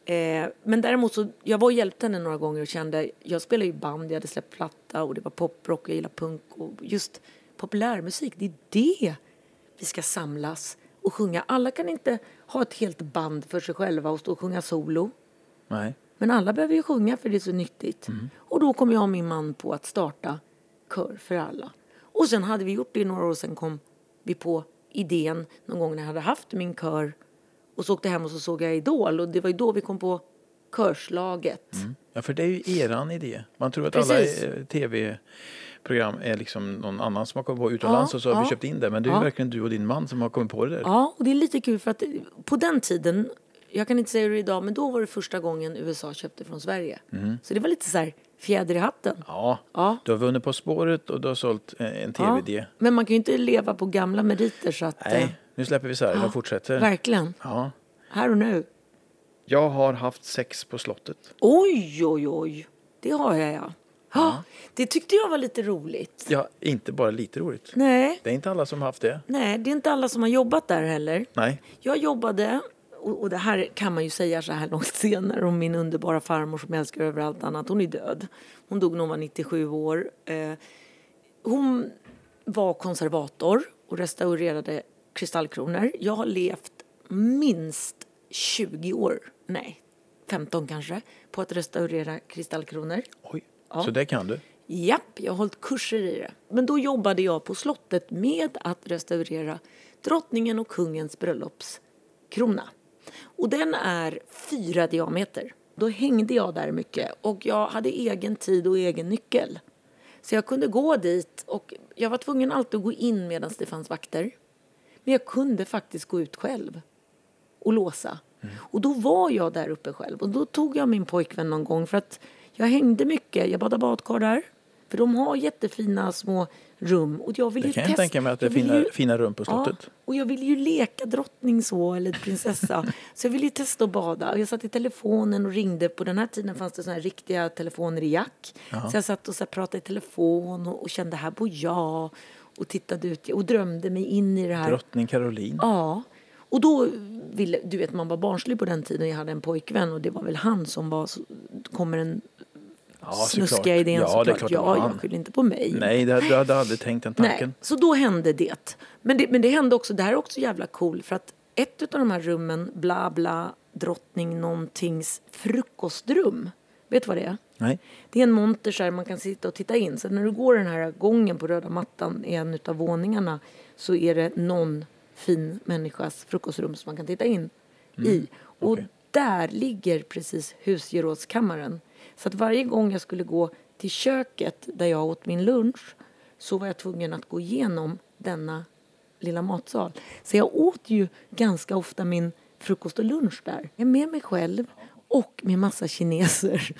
Eh, men däremot så, jag var och hjälpte henne några gånger och kände, jag spelar ju band, jag hade släppt platta och det var poprock, jag gillar punk och just populärmusik, det är det vi ska samlas och sjunga. Alla kan inte ha ett helt band för sig själva och stå och sjunga solo. Nej. Men alla behöver ju sjunga för det är så nyttigt. Och då kom jag och min man på att starta Kör för alla. Och sen hade vi gjort det i några år och sen kom vi på idén någon gång när jag hade haft min kör och så åkte hem och så såg jag Idol och det var ju då vi kom på körslaget. Ja, för det är ju eran idé. Man tror att Precis. alla eh, tv-program är liksom någon annan som har kommit på utomlands Ja, och så har vi ja. köpt in det. Men det är ju Ja. verkligen du och din man som har kommit på det där. Ja, och det är lite kul för att på den tiden, jag kan inte säga det idag, men då var det första gången USA köpte från Sverige. Så det var lite så här fjäder i hatten. Ja, Ja. du har vunnit På spåret och du har sålt eh, en tv-idé. Men man kan ju inte leva på gamla meriter så att... eh, Nej, nu släpper vi sargen och fortsätter. Verkligen. Ja. Här och nu. Jag har haft sex på slottet. Oj, oj, oj. Det har jag, ja. Ja. Det tyckte jag var lite roligt. Ja, inte bara lite roligt. Nej, Det är inte alla som har haft det. nej, det är inte alla som har jobbat där heller. Nej. Jag jobbade, och, och det här kan man ju säga så här långt <laughs> senare om min underbara farmor som jag älskar över allt annat. Hon är död. Hon dog när hon var 97 år. Eh, hon var konservator och restaurerade kristallkronor. Jag har levt minst 20 år, nej, 15 kanske, på att restaurera kristallkronor. Oj, så det kan du. Japp, jag har hållit kurser i det. Men då jobbade jag på slottet med att restaurera drottningen och kungens bröllopskrona. Och den är fyra diameter. Då hängde jag där mycket och jag hade egen tid och egen nyckel. Så jag kunde gå dit och jag var tvungen alltid att gå in medan det fanns vakter. Men jag kunde faktiskt gå ut själv och låsa. Och då var jag där uppe själv och då tog jag min pojkvän någon gång för att jag hängde mycket. Jag badade badkar där. För de har jättefina små rum och jag vill Det ju kan jag testa. tänka mig att det är jag fina, ju- fina rum på slottet. Ja, och jag ville ju leka drottning så, eller prinsessa. <laughs> så jag ville ju testa att bada. Och jag satt i telefonen och ringde. På den här tiden fanns det såna här riktiga telefoner i jack. Så jag satt och så pratade i telefon och, och kände här bor jag. Och tittade ut och drömde mig in i det här. Drottning Caroline. Ja. Och då ville, du vet man var barnslig på den tiden. Jag hade en pojkvän och det var väl han som var, kommer en Ja, snuskiga idén Ja, såklart. det är klart ja, jag skyller inte på mig. Nej, det, du hade aldrig tänkt den Nej, tanken. så då hände det. Men, det. men det hände också, det här är också jävla cool för att ett av de här rummen, bla bla, drottning någontings frukostrum. Vet du vad det är? Nej. Det är en monter så här man kan sitta och titta in. Så när du går den här gången på röda mattan i en av våningarna så är det någon fin människas frukostrum som man kan titta in i. Och okej. där ligger precis husgerådskammaren. Så att varje gång jag skulle gå till köket där jag åt min lunch så var jag tvungen att gå igenom denna lilla matsal. Så jag åt ju ganska ofta min frukost och lunch där. Jag är med mig själv och med massa kineser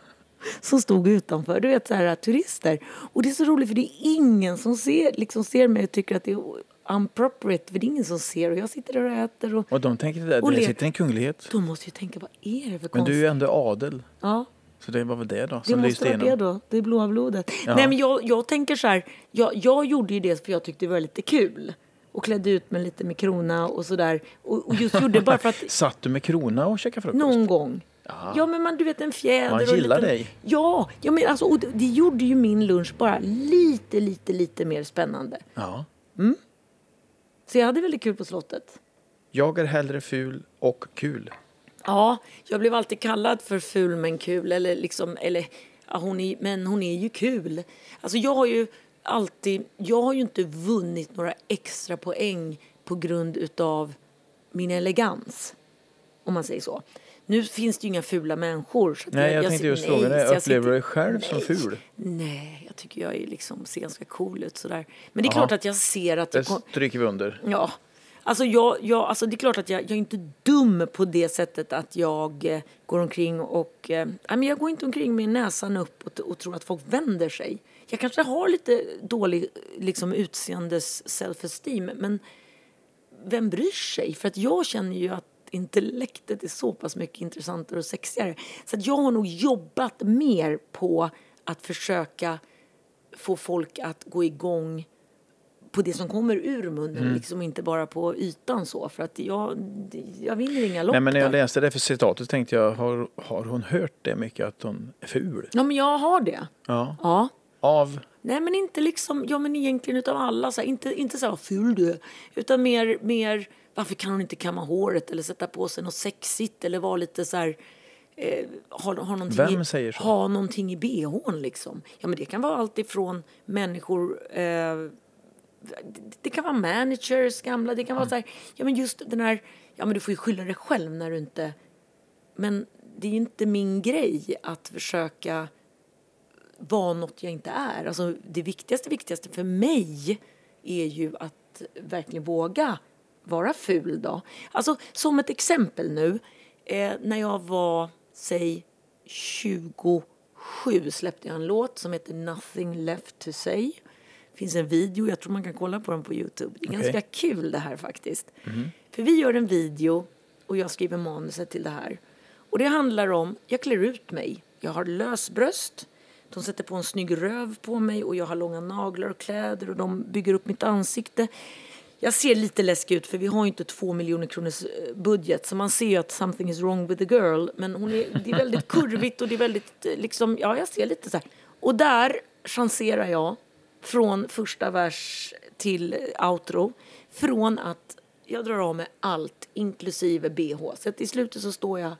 <laughs> som stod utanför. Du vet så här turister. Och det är så roligt för det är ingen som ser, liksom ser mig och tycker att det är unpropriate. För det är ingen som ser och jag sitter där och äter. Och Och de tänker Och det le- sitter en kunglighet. de måste ju tänka, vad är det för Men konstigt? du är ju ändå adel. Ja, Så det var väl det då det som måste lyste vara det då. Det är blåa blodet. Ja. Nej men jag, jag tänker så här, jag, jag gjorde ju det för jag tyckte det var lite kul. Och klädde ut mig lite med krona och sådär. Och, och just gjorde det bara för att <laughs> Satt du med krona och käkade frukost? någon gång. Ja men man, du vet en fjäder Man och gillar liten... dig. Ja, ja men alltså, och det, det gjorde ju min lunch bara lite, lite, lite mer spännande. Ja. Så jag hade väldigt kul på slottet. Jag är hellre ful och kul. Ja, jag blev alltid kallad för ful men kul. Eller liksom, eller, ja, hon är, men hon är ju kul. Alltså jag har ju alltid, jag har ju inte vunnit några extra poäng på grund utav min elegans. Om man säger så. Nu finns det ju inga fula människor. Så Nej, jag tänkte just fråga jag Upplever du dig själv som Nej. ful? Nej, jag tycker jag är liksom, ser ganska cool ut sådär. Men det är Jaha. klart att jag ser att Det jag kom, stryker vi under. Ja. Alltså, jag, jag, alltså det är klart att jag, jag är inte dum på det sättet att jag eh, går omkring och... Eh, men jag går inte omkring med näsan upp och, och tror att folk vänder sig. Jag kanske har lite dålig liksom, utseendes self-esteem men vem bryr sig? För att jag känner ju att intellektet är så pass mycket intressantare och sexigare. Så att jag har nog jobbat mer på att försöka få folk att gå igång på det som kommer ur munnen, Mm. liksom inte bara på ytan så. För att jag, jag vinner inga lopp Nej, men när jag läste det för citatet tänkte jag, har, har hon hört det mycket att hon är ful? Ja, men jag har det. Ja. Ja. Av? Nej, men inte liksom, ja men egentligen utav alla, så här, inte, inte så här, ful du är, utan mer, mer, varför kan hon inte kamma håret eller sätta på sig något sexigt eller vara lite så här, eh, ha, ha någonting i? Ha någonting i bhn liksom. Ja, men det kan vara allt ifrån människor, eh, det, kan vara managers, gamla, det kan vara så här, ja men just den här, ja men du får ju skylla dig själv när du inte, men det är inte min grej att försöka vara något jag inte är. Alltså, det viktigaste, viktigaste för mig är ju att verkligen våga vara ful. Då. Alltså, som ett exempel nu. Eh, när jag var, säg, 27 släppte jag en låt som heter Nothing left to say. Finns en video, jag tror man kan kolla på den på Youtube. Det är Okej. ganska kul det här faktiskt. För vi gör en video och jag skriver manuset till det här. Och det handlar om, jag klär ut mig. Jag har lösbröst. De sätter på en snygg röv på mig och jag har långa naglar och kläder och de bygger upp mitt ansikte. Jag ser lite läskig ut för vi har ju inte två miljoner kronors eh, budget så man ser ju att something is wrong with the girl. Men hon är, det är väldigt kurvigt och det är väldigt eh, liksom, ja jag ser lite så här. Och där chanserar jag från första vers till outro. Från att jag drar av mig allt inklusive bh. Så att i slutet så står jag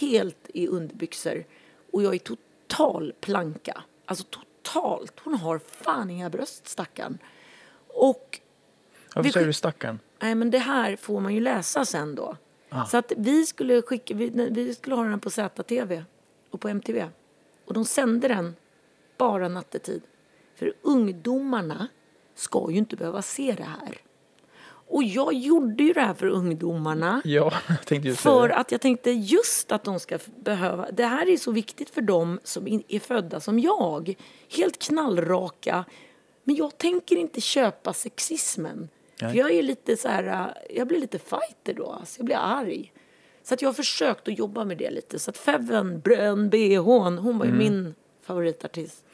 helt i underbyxor och jag är total planka. Alltså totalt. Hon har fan inga bröst stackarn. Och Varför säger du stackarn? Nej, men det här får man ju läsa sen då. Ah. Så att vi skulle skicka, vi, vi skulle ha den på ZTV och på MTV. Och de sände den bara nattetid. För ungdomarna ska ju inte behöva se det här. Och jag gjorde ju det här för ungdomarna. Ja, <laughs> För det. att jag tänkte just att de ska behöva, det här är så viktigt för dem som är födda som jag. Helt knallraka. Men jag tänker inte köpa sexismen. Nej. För jag är lite så här, äh, jag blir lite fighter då, alltså jag blir arg. Så att jag har försökt att jobba med det lite. Så att Feven, Brön, BH'n, hon var ju min favoritartist.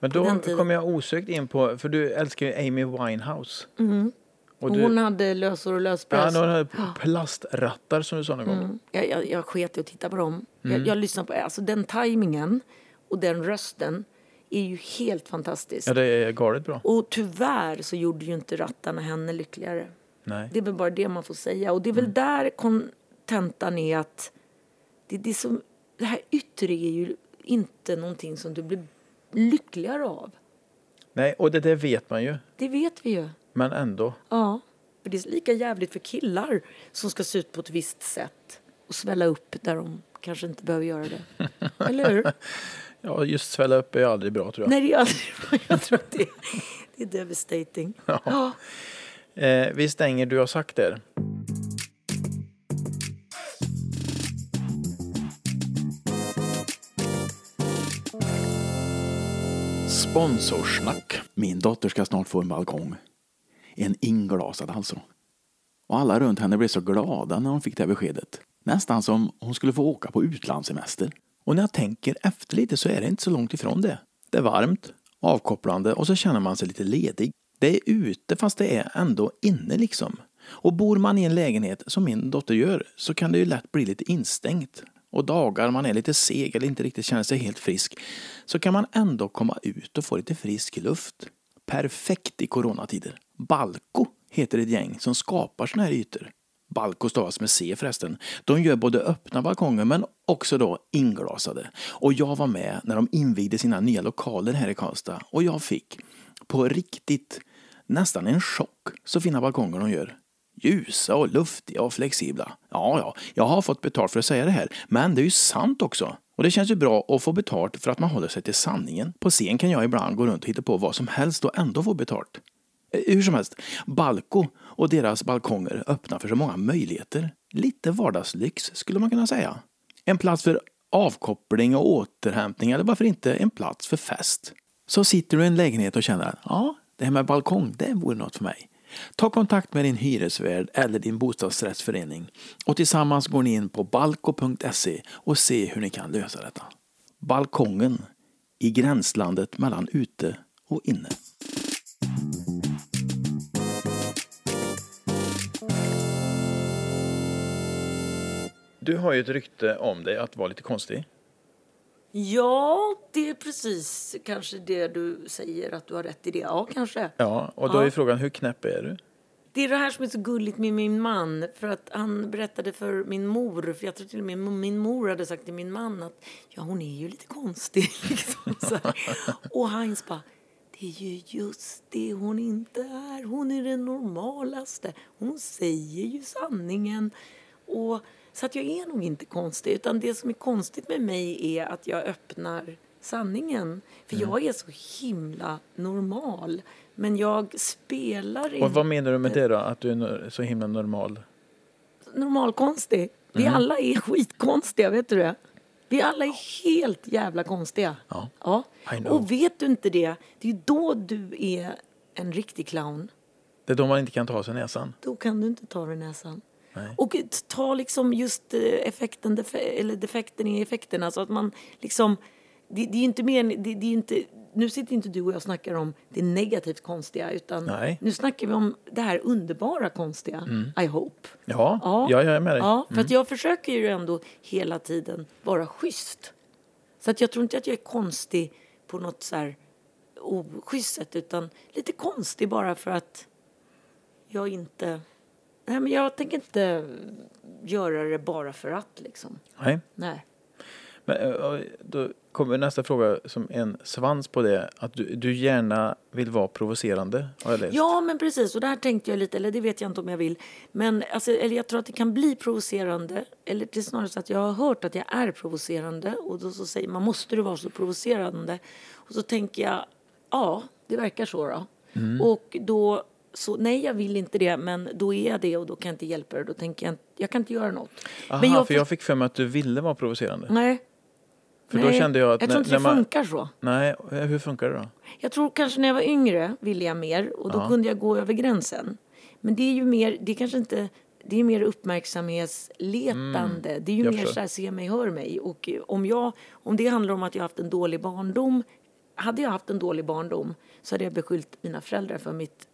Men då kommer jag osökt in på, för du älskar ju Amy Winehouse. Och Och du, hon hade lösor och ja, lösbröst. hon hade plastrattar som du sa någon gång. Jag, jag, jag sket i att titta på dem. Mm. Jag, jag lyssnar på alltså den tajmingen och den rösten är ju helt fantastisk. Ja, det är galet bra. Och tyvärr så gjorde ju inte rattarna henne lyckligare. Nej. Det är väl bara det man får säga. Och det är väl där kontentan är att det, det, som, det här yttre är ju inte någonting som du blir lyckligare av. Nej, och det där vet man ju. Det vet vi ju. Men ändå. Ja. För det är lika jävligt för killar som ska se ut på ett visst sätt och svälla upp där de kanske inte behöver göra det. <laughs> Eller hur? Ja, just svälla upp är aldrig bra tror jag. Nej, det är aldrig bra. <laughs> Jag tror att det, det är devastating. Ja. Eh, vi stänger Du har sagt där. Sponsorsnack. Min dotter ska snart få en balkong. En inglasad alltså. Och alla runt henne blev så glada när hon fick det här beskedet. Nästan som hon skulle få åka på utlandssemester. Och när jag tänker efter lite så är det inte så långt ifrån det. Det är varmt, avkopplande och så känner man sig lite ledig. Det är ute fast det är ändå inne liksom. Och bor man i en lägenhet som min dotter gör så kan det ju lätt bli lite instängt. Och dagar man är lite seg eller inte riktigt känner sig helt frisk så kan man ändå komma ut och få lite frisk luft. Perfekt i coronatider. Balko heter ett gäng som skapar såna här ytor. Balko stavas med C förresten. De gör både öppna balkonger men också då inglasade. Och jag var med när de invigde sina nya lokaler här i Karlstad och jag fick på riktigt nästan en chock så fina balkonger de gör. Ljusa och luftiga och flexibla. Ja, ja, jag har fått betalt för att säga det här, men det är ju sant också. Och det känns ju bra att få betalt för att man håller sig till sanningen. På scen kan jag ibland gå runt och hitta på vad som helst och ändå få betalt. Eh, hur som helst, Balko och deras balkonger öppnar för så många möjligheter. Lite vardagslyx skulle man kunna säga. En plats för avkoppling och återhämtning eller varför inte en plats för fest. Så sitter du i en lägenhet och känner att ja, det här med balkong, det vore något för mig. Ta kontakt med din hyresvärd eller din bostadsrättsförening och tillsammans går ni in på balko.se och se hur ni kan lösa detta. Balkongen i gränslandet mellan ute och inne. Du har ju ett rykte om dig att vara lite konstig. Ja, det är precis kanske det du säger att du har rätt i det. Ja, kanske. Ja, och då Ja. är frågan hur knäpp är du? Det är det här som är så gulligt med min man. För att han berättade för min mor, för jag tror till och med min mor hade sagt till min man att ja, hon är ju lite konstig. <laughs> Liksom. Och Heinz bara, det är ju just det hon inte är. Hon är den normalaste. Hon säger ju sanningen. Och, så att jag är nog inte konstig. Utan det som är konstigt med mig är att jag öppnar sanningen. För jag är så himla normal. Men jag spelar inte Och vad menar du med det då? Att du är så himla normal? normalkonstig. Vi Mm. alla är <laughs> skitkonstiga, vet du det? Vi alla är helt jävla konstiga. Ja. ja. Och vet du inte det, det är då du är en riktig clown. Det är då man inte kan ta sig näsan. Då kan du inte ta dig näsan. Nej. Och ta liksom just eh, effekten, eller defekten i effekterna så att man liksom, det, det är inte mer, det, det är inte, nu sitter inte du och jag snackar om det negativt konstiga utan Nej. Mm. nu snackar vi om det här underbara konstiga, I hope. Ja, ja. jag är med dig. Ja, för att jag försöker ju ändå hela tiden vara schysst. Så att jag tror inte att jag är konstig på något så här oschysst sätt utan lite konstig bara för att jag inte... Nej, men jag tänker inte göra det bara för att liksom. Nej. Nej. Men, eh, då kommer nästa fråga som en svans på det. Att du, du gärna vill vara provocerande, har jag läst. Ja, men precis. Och där tänkte jag lite, eller det vet jag inte om jag vill. Men alltså, eller jag tror att det kan bli provocerande. Eller det är snarare så att jag har hört att jag är provocerande. Och då så säger man, måste du vara så provocerande? Och så tänker jag, ja, det verkar så då. Mm. Och då, så nej jag vill inte det, men då är jag det och då kan jag inte hjälpa det. Då tänker jag, jag kan inte göra något. Aha, men för jag fick för mig att du ville vara provocerande. Nej. För då nej, kände jag att Jag när- tror inte det man- funkar så. Nej, hur funkar det då? Jag tror kanske när jag var yngre ville jag mer och då Ja. kunde jag gå över gränsen. Men det är ju mer, det är kanske inte, det är mer uppmärksamhetsletande. det är ju Mm, jag mer förstår. så här, se mig, hör mig. Och eh, om, jag, om det handlar om att jag haft en dålig barndom, hade jag haft en dålig barndom så hade jag beskyllt mina föräldrar för mitt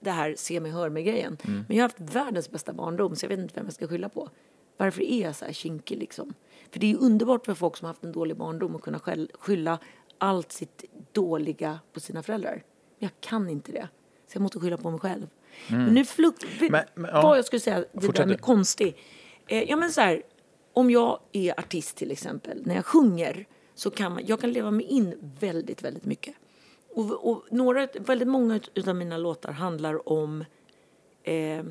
det här se mig, hör mig-grejen. Mm. Men jag har haft världens bästa barndom så jag vet inte vem jag ska skylla på. Varför är jag så här kinkig liksom? För det är underbart för folk som har haft en dålig barndom att kunna skylla allt sitt dåliga på sina föräldrar. Men jag kan inte det. Så jag måste skylla på mig själv. Men nu fluk- Mm. Men- men, ja. vad jag skulle säga, det Fortsätt där med konstig. Eh, ja men så här, om jag är artist till exempel, när jag sjunger så kan man, jag kan leva mig in väldigt, väldigt mycket. Och, och några, väldigt många av mina låtar handlar om eh,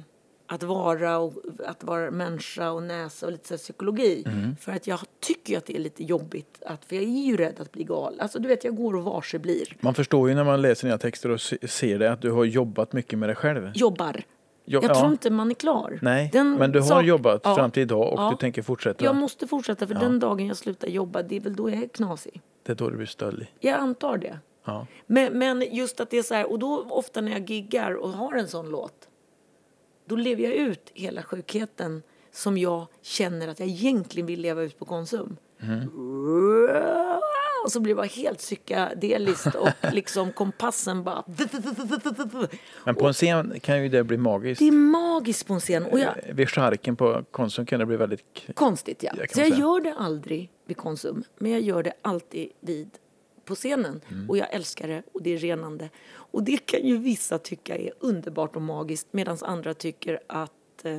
att vara och att vara människa och näsa och lite så psykologi. Mm. För att jag tycker att det är lite jobbigt, att, för jag är ju rädd att bli galen. Alltså du vet, jag går och varse blir. Man förstår ju när man läser dina texter och se- ser det att du har jobbat mycket med dig själv. Jobbar. Jo- jag ja. tror inte man är klar. Nej, Den men du har sak- jobbat Ja. fram till idag och Ja. du tänker fortsätta. Jag måste fortsätta för den dagen jag slutar jobba, det är väl då jag är knasig. Det är då du blir stöddig. Jag antar det. Ja. Men, men just att det är så här, och då ofta när jag giggar och har en sån låt, då lever jag ut hela sjukheten som jag känner att jag egentligen vill leva ut på Konsum. Och så blir det bara helt psykedeliskt och <laughs> liksom kompassen bara... Men på en scen kan ju det bli magiskt. Det är magiskt på en scen. Och jag, Vid charken på Konsum kan det bli väldigt... Konstigt ja. Så jag säga. gör det aldrig vid Konsum. Men jag gör det alltid vid på scenen. Mm. Och jag älskar det och det är renande. Och det kan ju vissa tycka är underbart och magiskt. Medan andra tycker att eh,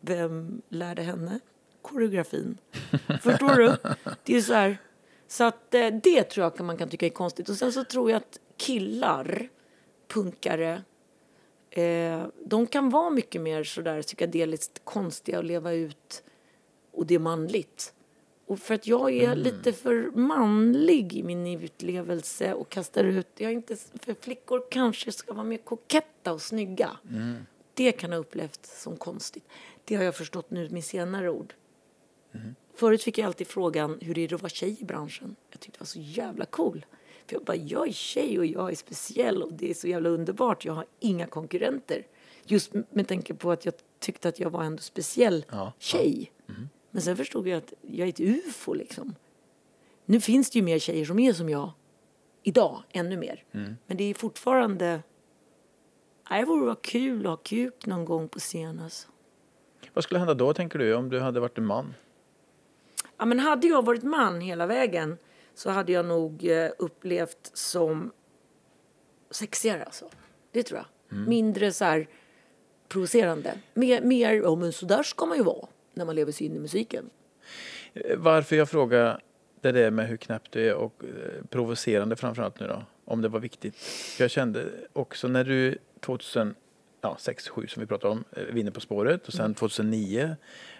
vem lärde henne koreografin? <laughs> Förstår du? Det är så här. Så att eh, det tror jag man kan tycka är konstigt. Och sen så tror jag att killar, punkare, Eh, de kan vara mycket mer sådär psykedeliskt konstiga och leva ut och det är manligt. Och för att jag är lite för manlig i min utlevelse och kastar ut, jag är inte, för flickor kanske ska vara mer koketta och snygga. Det kan ha upplevts som konstigt. Det har jag förstått nu med senare ord. Förut fick jag alltid frågan hur är det att vara tjej i branschen. Jag tyckte det var så jävla cool. För jag bara, jag är tjej och jag är speciell och det är så jävla underbart. Jag har inga konkurrenter. Just med tanke på att jag tyckte att jag var ändå speciell Ja, tjej. Men sen förstod jag att jag är ett ufo liksom. Nu finns det ju mer tjejer som är som jag idag, ännu mer. Men det är fortfarande... Nej, Det vore vara kul att ha kuk någon gång på scen alltså. Vad skulle hända då tänker du om du hade varit en man? Ja, men hade jag varit man hela vägen så hade jag nog eh, upplevt som sexigare alltså. Det tror jag. Mindre så här provocerande. Mer, mer ja men så där ska man ju vara när man lever sig in i musiken. Eh, Varför jag frågar det där med hur knäpp du är och eh, provocerande framförallt nu då, om det var viktigt. Jag kände också när du 2006, ja, 6, 7 som vi pratade om, eh, vinner På spåret och sen 2009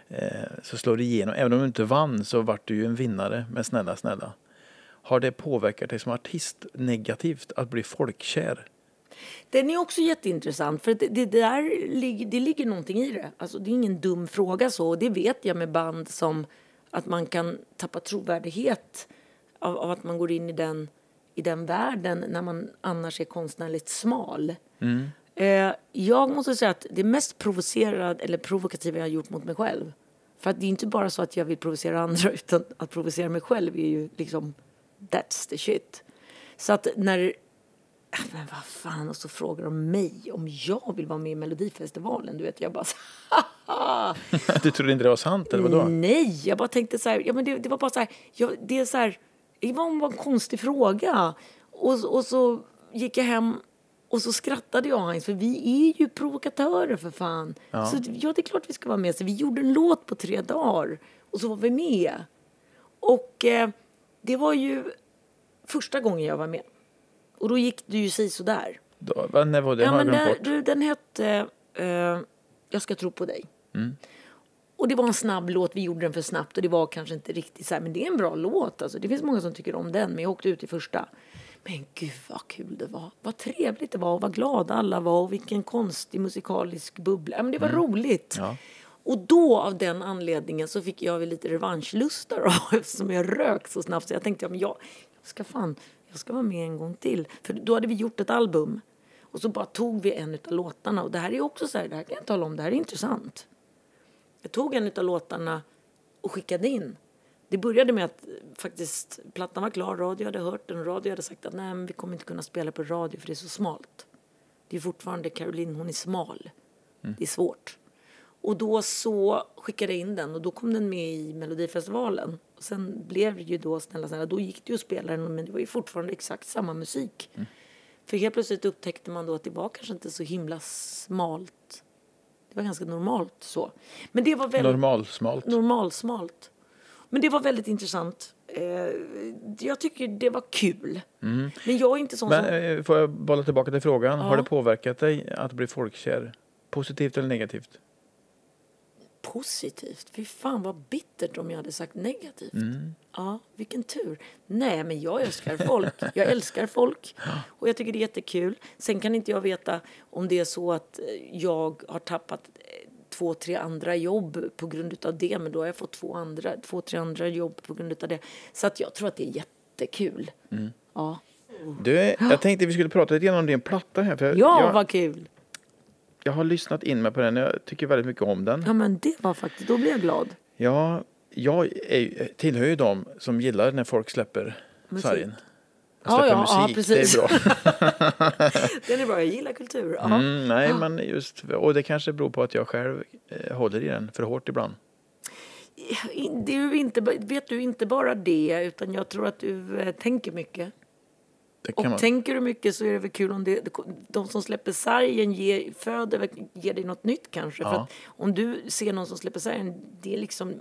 eh, så slår det igenom. Även om du inte vann så vart du ju en vinnare med Snälla snälla. Har det påverkat dig som artist negativt att bli folkkär? Den är också jätteintressant för det, det där det ligger någonting i det. Alltså det är ingen dum fråga så och det vet jag med band som att man kan tappa trovärdighet av, av att man går in i den, i den världen när man annars är konstnärligt smal. Eh, jag måste säga att det mest provocerade eller provokativa jag har gjort mot mig själv. För att det är inte bara så att jag vill provocera andra <laughs> utan att provocera mig själv är ju liksom that's the shit. Så att när men vad fan, och så frågar de mig om jag vill vara med i Melodifestivalen. Du vet, jag bara så, <laughs> du trodde inte det var sant eller vadå? Nej, jag bara tänkte så här, ja men det, det var bara så här, jag, det är så här, det var en konstig fråga. Och, och så gick jag hem och så skrattade jag Heinz, för vi är ju provokatörer för fan. Ja. Så ja, det är klart vi ska vara med. Så vi gjorde en låt på tre dagar och så var vi med. Och eh, det var ju första gången jag var med. Och då gick det ju sig sådär. Då, vad, när var det? Ja, men där, du, den hette eh, Jag ska tro på dig. Och det var en snabb låt, vi gjorde den för snabbt och det var kanske inte riktigt så här, men det är en bra låt alltså. Det finns många som tycker om den, men jag åkte ut i första. Men gud vad kul det var, vad trevligt det var och vad glada alla var och vilken konstig musikalisk bubbla. Men det var roligt. Ja. Och då av den anledningen så fick jag väl lite revanschlustar då, <laughs> eftersom jag rök så snabbt. Så jag tänkte, ja, men jag, jag ska fan, jag ska vara med en gång till. För då hade vi gjort ett album. Och så bara tog vi en av låtarna. Och det här är också så här, det här kan jag tala om, det här är intressant. Jag tog en av låtarna och skickade in. Det började med att eh, faktiskt plattan var klar, radio hade hört den, radio hade sagt att nej vi kommer inte kunna spela på radio för det är så smalt. Det är fortfarande Caroline, hon är smal. Det är svårt. Och då så skickade jag in den och då kom den med i Melodifestivalen. Och sen blev det ju då Snälla snälla, då gick det ju att spela den men det var ju fortfarande exakt samma musik. För helt plötsligt upptäckte man då att det var kanske inte så himla smalt. Det var ganska normalt så. Men det var väldigt Normalsmalt. normalsmalt. Men det var väldigt intressant. Eh, jag tycker det var kul. Men jag är inte sån Men som... eh, får jag bolla tillbaka till frågan. Har Ja. det påverkat dig att bli folkkär? Positivt eller negativt? Positivt? Fy fan vad bittert om jag hade sagt negativt. Mm. Ja, vilken tur. Nej, men jag älskar folk. Jag älskar folk. Och jag tycker det är jättekul. Sen kan inte jag veta om det är så att eh, jag har tappat eh, två, tre andra jobb på grund av det. Men då har jag fått två, andra, två tre andra jobb på grund av det. Så att jag tror att det är jättekul. Mm. Ja, Du, jag tänkte vi skulle prata lite grann om din platta här. För jag, ja jag, vad kul. Jag har lyssnat in mig på den. Jag tycker väldigt mycket om den. Ja, men det var faktiskt... Då blir jag glad. Ja, jag är, tillhör ju de som gillar när folk släpper Musik. sargen. Ja, Släpper ja, ja, musik, precis. det är bra. <laughs> Den är bra. Jag gillar kultur. Ja. Mm, nej, men just, och det kanske beror på att jag själv eh, håller i den för hårt ibland. Det är inte, vet du inte bara det, utan jag tror att du eh, tänker mycket. Och man, tänker du mycket så är det väl kul om det, de som släpper sargen ger, föder, ger dig något nytt kanske. För Ja. att om du ser någon som släpper sargen, det är liksom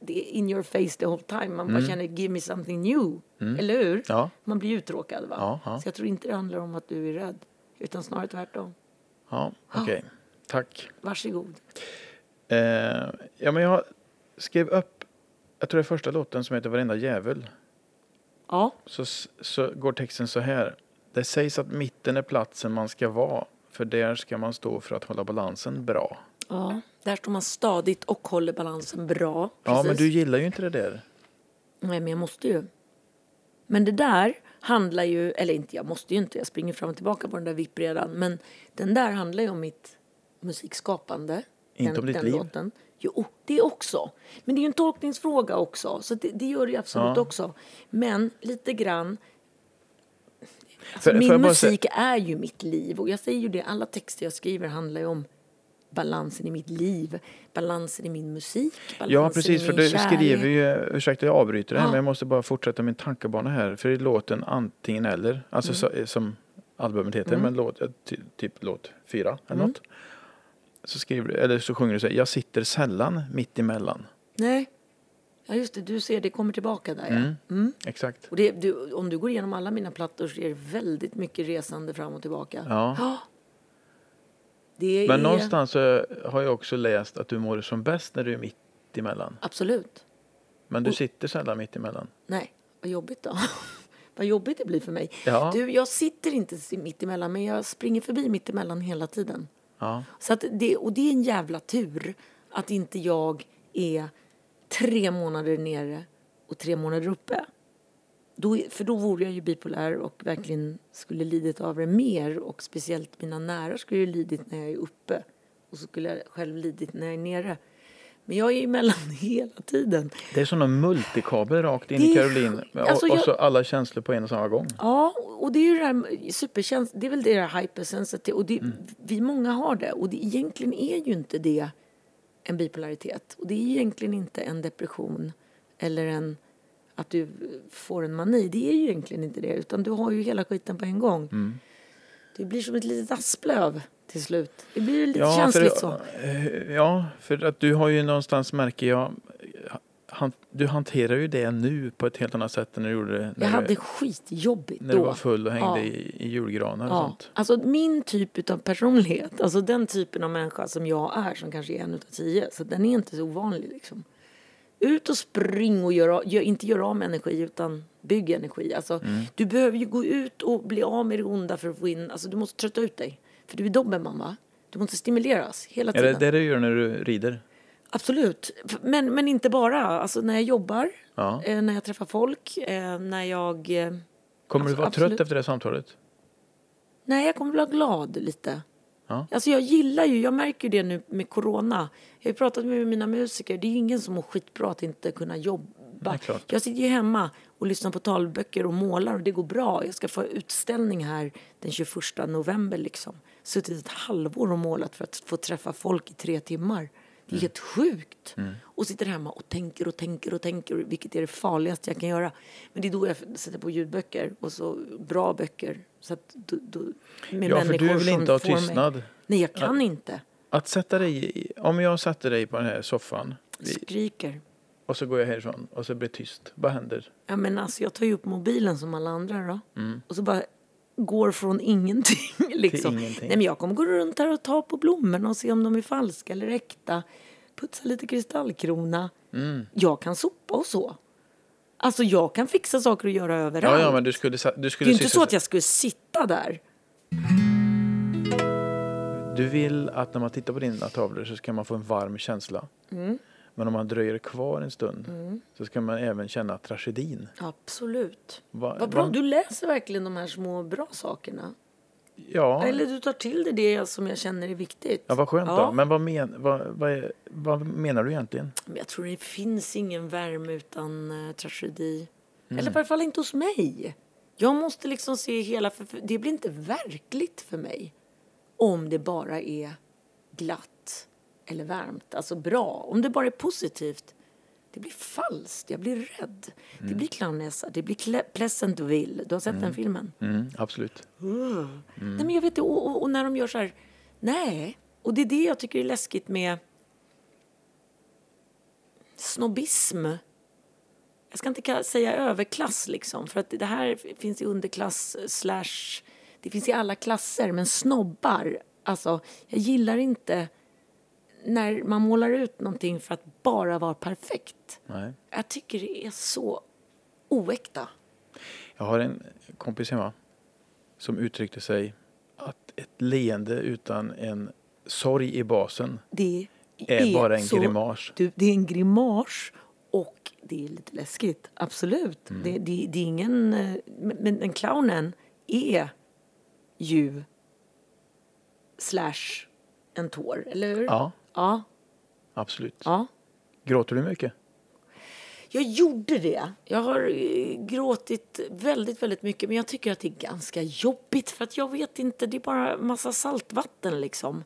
det är in your face the whole time. Man bara känner give me something new. Eller hur? Mm. Ja. Man blir uttråkad va? Ja, ja. Så jag tror inte det handlar om att du är rädd. Utan snarare tvärtom. ja, okej. Tack. Varsågod. Eh, ja, men jag skrev upp, jag tror det är första låten som heter Varenda djävul. Ja. Så, så går texten så här. Det sägs att mitten är platsen man ska vara, för där ska man stå för att hålla balansen bra. ja. Där står man stadigt och håller balansen bra. Ja, men Precis. du gillar ju inte det där. Nej, men jag måste ju. Men det där handlar ju, eller inte, jag måste ju inte, jag springer fram och tillbaka på den där vippbrädan. Men den där handlar ju om mitt musikskapande. Inte den, om ditt den liv. Låten. Jo, det också. Men det är ju en tolkningsfråga också, så det, det gör det absolut Ja. också. Men lite grann, alltså, För- min säga- musik är ju mitt liv. Och jag säger ju det, alla texter jag skriver handlar ju om balansen i mitt liv, balansen i min musik, balansen Ja, precis, i för min du kärlek. skriver ju, ursäkta jag avbryter det här, Ja. men jag måste bara fortsätta min tankebana här. För i låten Antingen eller, alltså Mm. så, som albumet heter, men låt, ty, typ låt fyra eller Mm. något. Så skriver eller så sjunger du så här, jag sitter sällan mitt emellan. Nej. Ja, just det. Du ser, det kommer tillbaka där. Ja. Mm. Exakt. Och det, du, om du går igenom alla mina plattor så är det väldigt mycket resande fram och tillbaka. Ja. Det Men är... någonstans har jag också läst att du mår som bäst när du är mitt emellan. Absolut. Men du sitter sällan mitt emellan. Nej, vad jobbigt då. <laughs> vad jobbigt det blir för mig. Ja. Du, jag sitter inte mitt emellan men jag springer förbi mitt emellan hela tiden. Ja. Så att det, och det är en jävla tur att inte jag är tre månader nere och tre månader uppe. Då, för då vore jag ju bipolär och verkligen skulle lidit av det mer och speciellt mina nära skulle ju lidit när jag är uppe och så skulle jag själv lidit när jag är nere. Men jag är emellan <laughs> hela tiden. Det är som en multikabel rakt in Det i Caroline. sjukt. Och, Alltså, och jag- så alla känslor på en och samma gång. Ja, och det är ju det här superkäns det är väl det där hypersensitive och det, vi många har det och det egentligen är ju inte det en bipolaritet och det är egentligen inte en depression eller en att du får en mani, det är ju egentligen inte det utan du har ju hela skiten på en gång. Det blir som ett litet asplöv till slut. Det blir lite känsligt för, så. eh, Ja, för att du har ju någonstans märker jag han, du hanterar ju det nu på ett helt annat sätt än du gjorde när, Jag hade du, skitjobbigt när då. du var full och hängde Ja. i, i julgranar och Ja, sånt. alltså min typ av personlighet, alltså den typen av människa som jag är, som kanske är en utav tio, så den är inte så ovanlig liksom. Ut och spring och gör, gör, inte gör av med energi utan bygg energi. Alltså, Mm. Du behöver ju gå ut och bli av med det onda för att få in, alltså du måste trötta ut dig. För du är dobermann va? Du måste stimuleras hela Är tiden. det det du gör när du rider? Absolut. Men, men inte bara. Alltså när jag jobbar, Ja. eh, när jag träffar folk, eh, när jag... Eh, Kommer du Abs- vara absolut. trött efter det samtalet? Nej, jag kommer bli glad lite. Ja. Alltså jag gillar ju, jag märker ju det nu med corona. Jag har pratat med mina musiker, det är ingen som mår skitbra att inte kunna jobba. Klart. Jag sitter ju hemma och lyssnar på talböcker och målar och det går bra. Jag ska få utställning här den 21 november liksom. Suttit ett halvår och målat för att få träffa folk i tre timmar. Det är helt sjukt. Och sitter hemma och tänker och tänker och tänker, vilket är det farligaste jag kan göra. Men det är då jag sätter på ljudböcker och så bra böcker. Så att då, då, med Ja, för du vill inte ha får mig- tystnad. Nej, jag kan inte. Att sätta dig om jag satte dig på den här soffan Skriker. Och så går jag härifrån och så blir det tyst. Vad händer? Ja, men alltså, jag tar ju upp mobilen som alla andra då. Mm. Och så bara går från ingenting. <laughs> Liksom. ingenting. Nej, men jag kommer gå runt här och ta på blommorna och se om de är falska eller äkta. Putsa lite kristallkrona. Mm. Jag kan sopa och så. Alltså jag kan fixa saker och göra överallt. Ja, ja, men du skulle, du det är skulle ju inte så att jag skulle sitta där. Du vill att när man tittar på dina tavlor så ska man få en varm känsla. Mm. Men om man dröjer kvar en stund så ska man även känna tragedin. Absolut. Va- Vad bra, va- du läser verkligen de här små bra sakerna. Ja, Eller du tar till dig det som jag känner är viktigt. ja vad skönt Ja. då. Men vad, men, vad, vad, vad menar du egentligen? Jag tror det finns ingen värme utan eh, tragedi. Mm. Eller i alla fall inte hos mig. Jag måste liksom se hela... För, för det blir inte verkligt för mig om det bara är glatt eller varmt. Alltså bra. Om det bara är positivt. Det blir falskt. Jag blir rädd. Det blir clownnäsa. Det blir Pleasantville. Du har sett den filmen? Mm, absolut. Nej, men jag vet det. Och, och, och när de gör så här... Nej. Och det är det jag tycker är läskigt med snobbism. Jag ska inte säga överklass liksom, för att det här finns i underklass slash... Det finns i alla klasser, men snobbar, alltså jag gillar inte när man målar ut någonting för att bara vara perfekt. Nej. Jag tycker det är så oäkta. Jag har en kompis hemma som uttryckte sig att ett leende utan en sorg i basen Det är bara en så, grimas. Du, det är en grimas och det är lite läskigt, absolut. Mm. Det, det, det är ingen... eh, Men, men clownen är ju slash en tår, eller hur? Ja, Ja. absolut. ja. Gråter du mycket? Jag gjorde det. Jag har eh, gråtit väldigt, väldigt mycket. Men jag tycker att det är ganska jobbigt. För att jag vet inte, det är bara massa saltvatten liksom.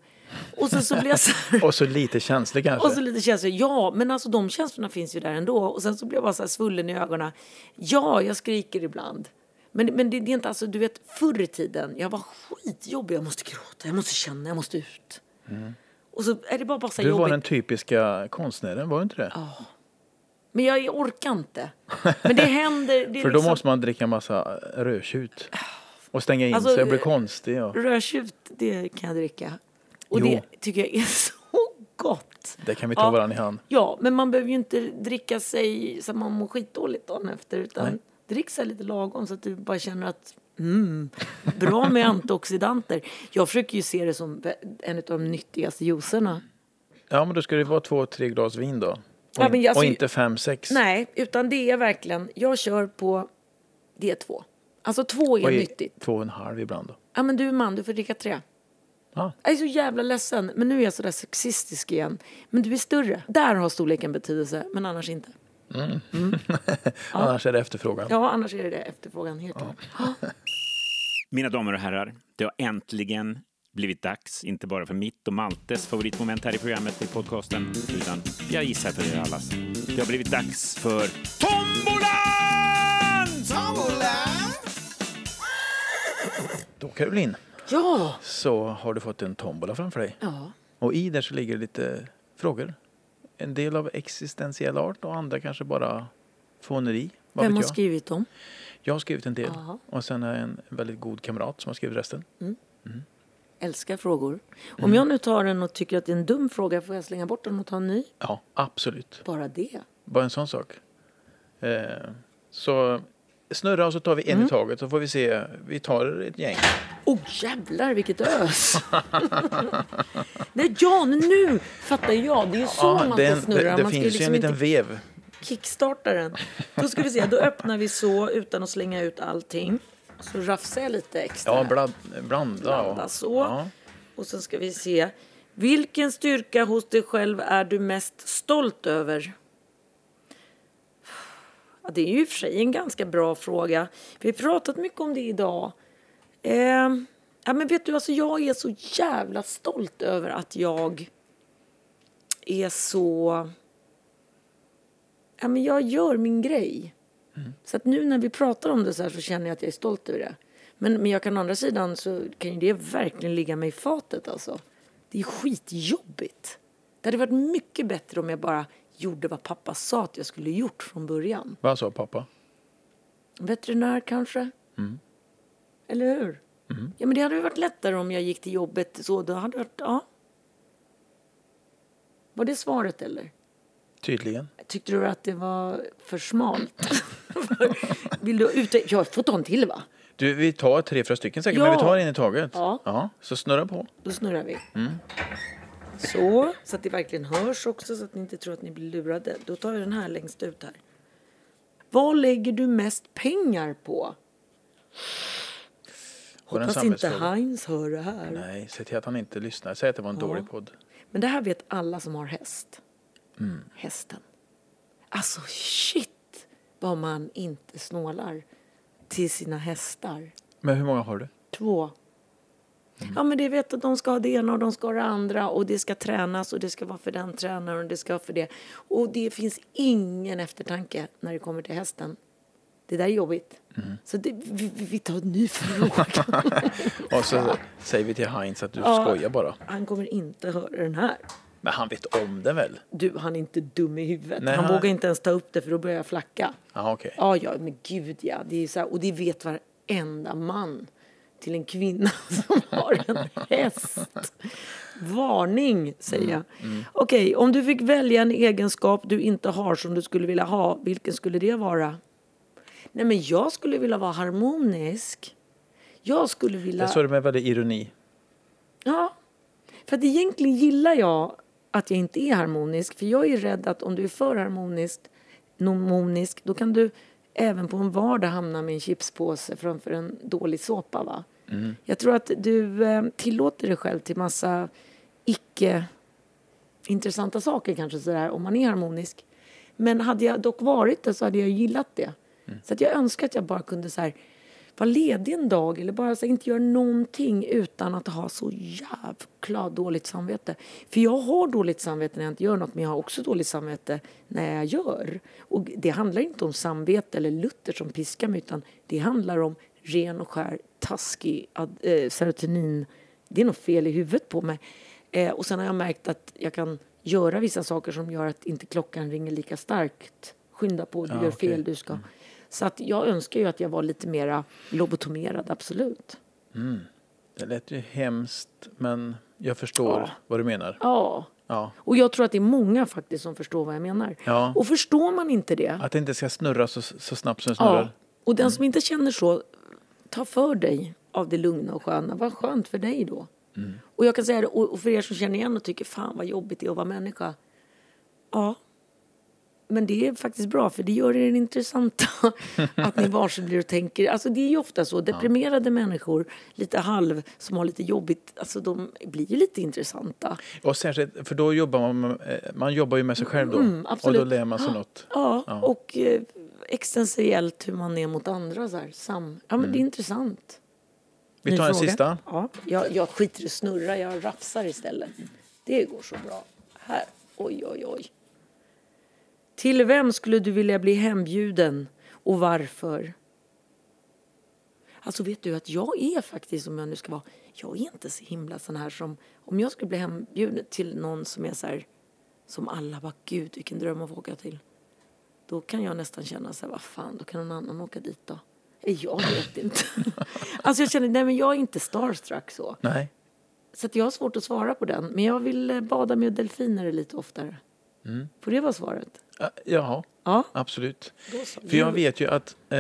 Och så, så blir jag så här... <laughs> Och så lite känslig kanske? Och så lite känslor. Ja, men alltså de känslorna finns ju där ändå. Och sen så blir jag bara så här svullen i ögonen. Ja, jag skriker ibland. Men, men det, det är inte alltså, du vet, förr i tiden, jag var skitjobbig. Jag måste gråta, jag måste känna, jag måste ut. Och så är det bara, bara så du var jobbigt. den typiska konstnären, var du inte det? Men jag orkar inte. Men det händer. Det <laughs> För då liksom, måste man dricka massa rödtjut. Och stänga in Alltså, sig och bli konstig. Och Rödtjut, det kan jag dricka. Och Jo. det tycker jag är <laughs> så gott. det kan vi ta Ja. varandra i hand. Ja, men man behöver ju inte dricka sig så att man mår skitdåligt dagen efter. Utan Nej. drick så lite lagom så att du bara känner att mm, bra med antioxidanter. Jag försöker ju se det som en av de nyttigaste juicerna. Ja, men då ska det vara två, tre glas vin då. Och, Ja, alltså- och inte fem, sex. Nej, utan det är verkligen, jag kör på det är två. Alltså två är Och i- nyttigt. Två och en halv ibland då. Ja men du är man, du får dricka tre. Ja. Jag är så jävla ledsen, men nu är jag sådär sexistisk igen. Men du är större. Där har storleken betydelse, men annars inte. <laughs> Annars är det efterfrågan. Ja, annars är det det efterfrågan helt klart. <laughs> Mina damer och herrar, det har äntligen blivit dags, inte bara för mitt och Maltes favoritmoment här i programmet, i podcasten, utan jag gissar för er allas. Det har blivit dags för Tombolan! Då Caroline, Ja! så har du fått en tombola framför dig. Ja. Och i där så ligger lite frågor. En del av existentiell art och andra kanske bara fåneri. Vad Vem har jag? skrivit dem? Jag har skrivit en del. Jaha. Och sen är en väldigt god kamrat som har skrivit resten. Älskar frågor. Om Mm. jag nu tar den och tycker att det är en dum fråga, får jag slänga bort den och ta en ny? Ja, absolut. Bara det. Bara en sån sak. Eh, så snurra och så tar vi en Mm. i taget så får vi se. Vi tar ett gäng. Oh jävlar vilket ös! <laughs> Nej, ja, nu fattar jag. Det är ju så man det, är ska en- snurra. det, det man finns ju liksom en liten inte vev. kickstarta den. Då ska vi se, då öppnar vi så utan att slänga ut allting. Så rafsar jag lite extra. Ja, blad, blanda. Blanda och- så. Ja. Och sen ska vi se. Vilken styrka hos dig själv är du mest stolt över? Ja, det är ju i och för sig en ganska bra fråga. Vi har pratat mycket om det idag. Eh, ja, men vet du, alltså jag är så jävla stolt över att jag är så... Ja, men jag gör min grej. Så att nu när vi pratar om det så här så känner jag att jag är stolt över det. Men, men jag kan å andra sidan så kan ju det verkligen ligga mig i fatet alltså. Det är skitjobbigt. Det hade varit mycket bättre om jag bara gjorde vad pappa sa att jag skulle gjort från början. Vad sa pappa? Veterinär kanske? Eller hur? Ja, men det hade ju varit lättare om jag gick till jobbet så. Då hade varit, ja. Var det svaret eller? Tydligen. Tyckte du att det var för smalt? <laughs> Vill du ut? Jag får ta en till va? Du, vi tar tre, fyra stycken säkert, Ja. men vi tar en i taget. Ja. Så snurra på. Då snurrar vi. Så, så att det verkligen hörs också så att ni inte tror att ni blir lurade. Då tar jag den här längst ut här. Vad lägger du mest pengar på? En Hoppas inte. Heinz hör det här. Nej, se till att han inte lyssnar. Säg att det var en dålig podd. Men det här vet alla som har häst. Hästen. Alltså shit vad man inte snålar till sina hästar. Men hur många har du? Två. Ja men det vet att de ska ha det ena och de ska ha det andra och det ska tränas och det ska vara för den tränaren och det ska vara för det. Och det finns ingen eftertanke när det kommer till hästen. Det där är jobbigt. Så det, vi, vi- tar en ny fråga. Och så säger vi till Heinz att du Ja. skojar bara. Han kommer inte höra den här. Men han vet om det väl? Du, han är inte dum i huvudet. Nej, han, vågar inte ens ta upp det för då börjar jag flacka. Ja, okej. Ja, ja, men gud ja. Det är så här, och det vet varenda man till en kvinna <laughs> som har en häst. Varning, säger jag. Okej, om du fick välja en egenskap du inte har som du skulle vilja ha, vilken skulle det vara? Nej, men jag skulle vilja vara harmonisk. Jag skulle vilja... Det sa du med väldigt ironi. Ja, för att egentligen gillar jag att jag inte är harmonisk. För jag är rädd att om du är för harmonisk, nomonisk, då kan du även på en vardag hamna med en chipspåse framför en dålig såpa. Va? Jag tror att du eh, tillåter dig själv till massa icke intressanta saker kanske sådär om man är harmonisk. Men hade jag dock varit det så hade jag gillat det. Så att jag önskar att jag bara kunde så här, vara ledig en dag eller bara så inte göra någonting utan att ha så jävla dåligt samvete. För jag har dåligt samvete när jag inte gör något men jag har också dåligt samvete när jag gör. Och det handlar inte om samvete eller Luther som piskar mig utan det handlar om ren och skär taskig eh, serotonin. Det är något fel i huvudet på mig. Eh, och sen har jag märkt att jag kan göra vissa saker som gör att inte klockan ringer lika starkt. Skynda på, du Ja, gör okej. fel, du ska. Så att jag önskar ju att jag var lite mera lobotomerad, absolut. Det lät ju hemskt, men jag förstår Ja. vad du menar. Ja. Ja. Och jag tror att det är många faktiskt som förstår vad jag menar. Ja. Och förstår man inte det, Att det inte ska snurra så, så snabbt som det snurrar. ja. och den som inte känner så, ta för dig av det lugna och sköna. Vad skönt för dig då. Och jag kan säga det, och för er som känner igen och tycker fan vad jobbigt det är att vara människa. Ja. Men det är faktiskt bra för det gör er intressanta. <laughs> att ni varse blir och tänker. Alltså det är ju ofta så. Deprimerade människor, lite halv, som har lite jobbigt. Alltså de blir ju lite intressanta. Och särskilt, för då jobbar man, eh, man jobbar ju med sig själv då. och Mm, absolut. då lär man sig något. Ja, och eh, existentiellt hur man är mot andra. Så här. Sam. Ja, men det är intressant. Vi tar en sista. Ja, jag, jag skiter i snurra, jag rafsar istället. Det går så bra. Här. Oj, oj, oj. Till vem skulle du vilja bli hembjuden och varför? Alltså vet du att jag är faktiskt, om jag nu ska vara, jag är inte så himla sån här som, om jag skulle bli hembjuden till någon som är så här, som alla bara, gud vilken dröm att få åka till. Då kan jag nästan känna så här, vad fan, då kan någon annan åka dit då. Jag vet inte. <laughs> alltså jag känner, nej men jag är inte starstruck så. Nej. Så att jag har svårt att svara på den. Men jag vill eh, bada med delfiner lite oftare. Får det vara svaret? Ja, Jaha, Ja. absolut. För jag vet ju att eh,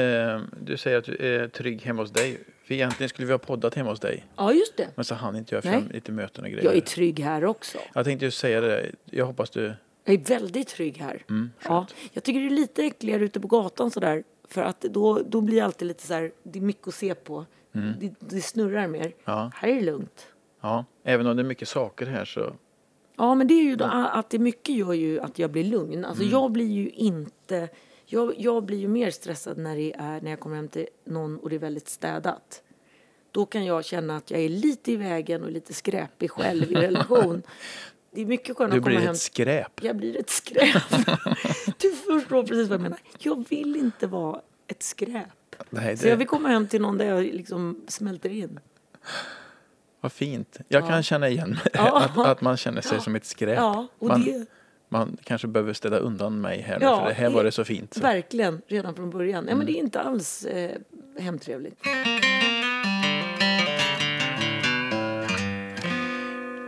du säger att du är trygg hemma hos dig. För egentligen skulle vi ha poddat hemma hos dig. Ja, just det. Men så hann inte jag fram lite möten och grejer. Jag är trygg här också. Jag tänkte ju säga det. Jag hoppas du... Jag är väldigt trygg här. Mm, ja. Jag tycker det är lite äckligare ute på gatan sådär. För att då, då blir jag alltid lite så här, det är mycket att se på. Det, det snurrar mer. Mm. Ja. Här är det lugnt. Ja, även om det är mycket saker här så... Ja, men det är ju då, att det mycket gör ju att jag blir lugn. Alltså Mm. jag blir ju inte... Jag, jag blir ju mer stressad när, det är, när jag kommer hem till någon och det är väldigt städat. Då kan jag känna att jag är lite i vägen och lite skräpig själv i relation. <laughs> det är mycket skönare Du att komma blir hem. ett skräp. Jag blir ett skräp. <laughs> du förstår precis vad jag menar. Jag vill inte vara ett skräp. Nej, Så jag det, vill komma hem till någon där jag liksom smälter in. Vad fint. Jag kan känna igen mig. Ja. <laughs> Att, att man känner sig som ett skräp. Ja, och man, det man kanske behöver ställa undan mig här nu, Ja, för det här var det- så fint. Så. verkligen redan från början. Ja, men Mm. det är inte alls eh, hemtrevligt.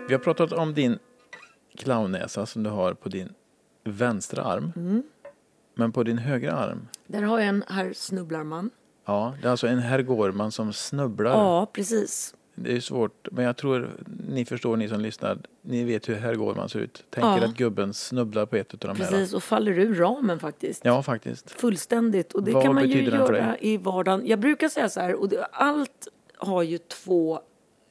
Vi har pratat om din clownnäsa som du har på din vänstra arm. Mm. Men på din högra arm, Där har jag en herr Snubblarman. ja, det är alltså en herr Gårman som snubblar. Ja, precis. Det är svårt, men jag tror ni förstår, ni som lyssnar, ni vet hur herr Gårman ser ut. Tänker Ja. att gubben snubblar på ett av de här. Precis, och faller ur ramen faktiskt. Ja, faktiskt. Fullständigt. Och det Vad kan man ju göra i vardagen. Jag brukar säga så här, och det, allt har ju två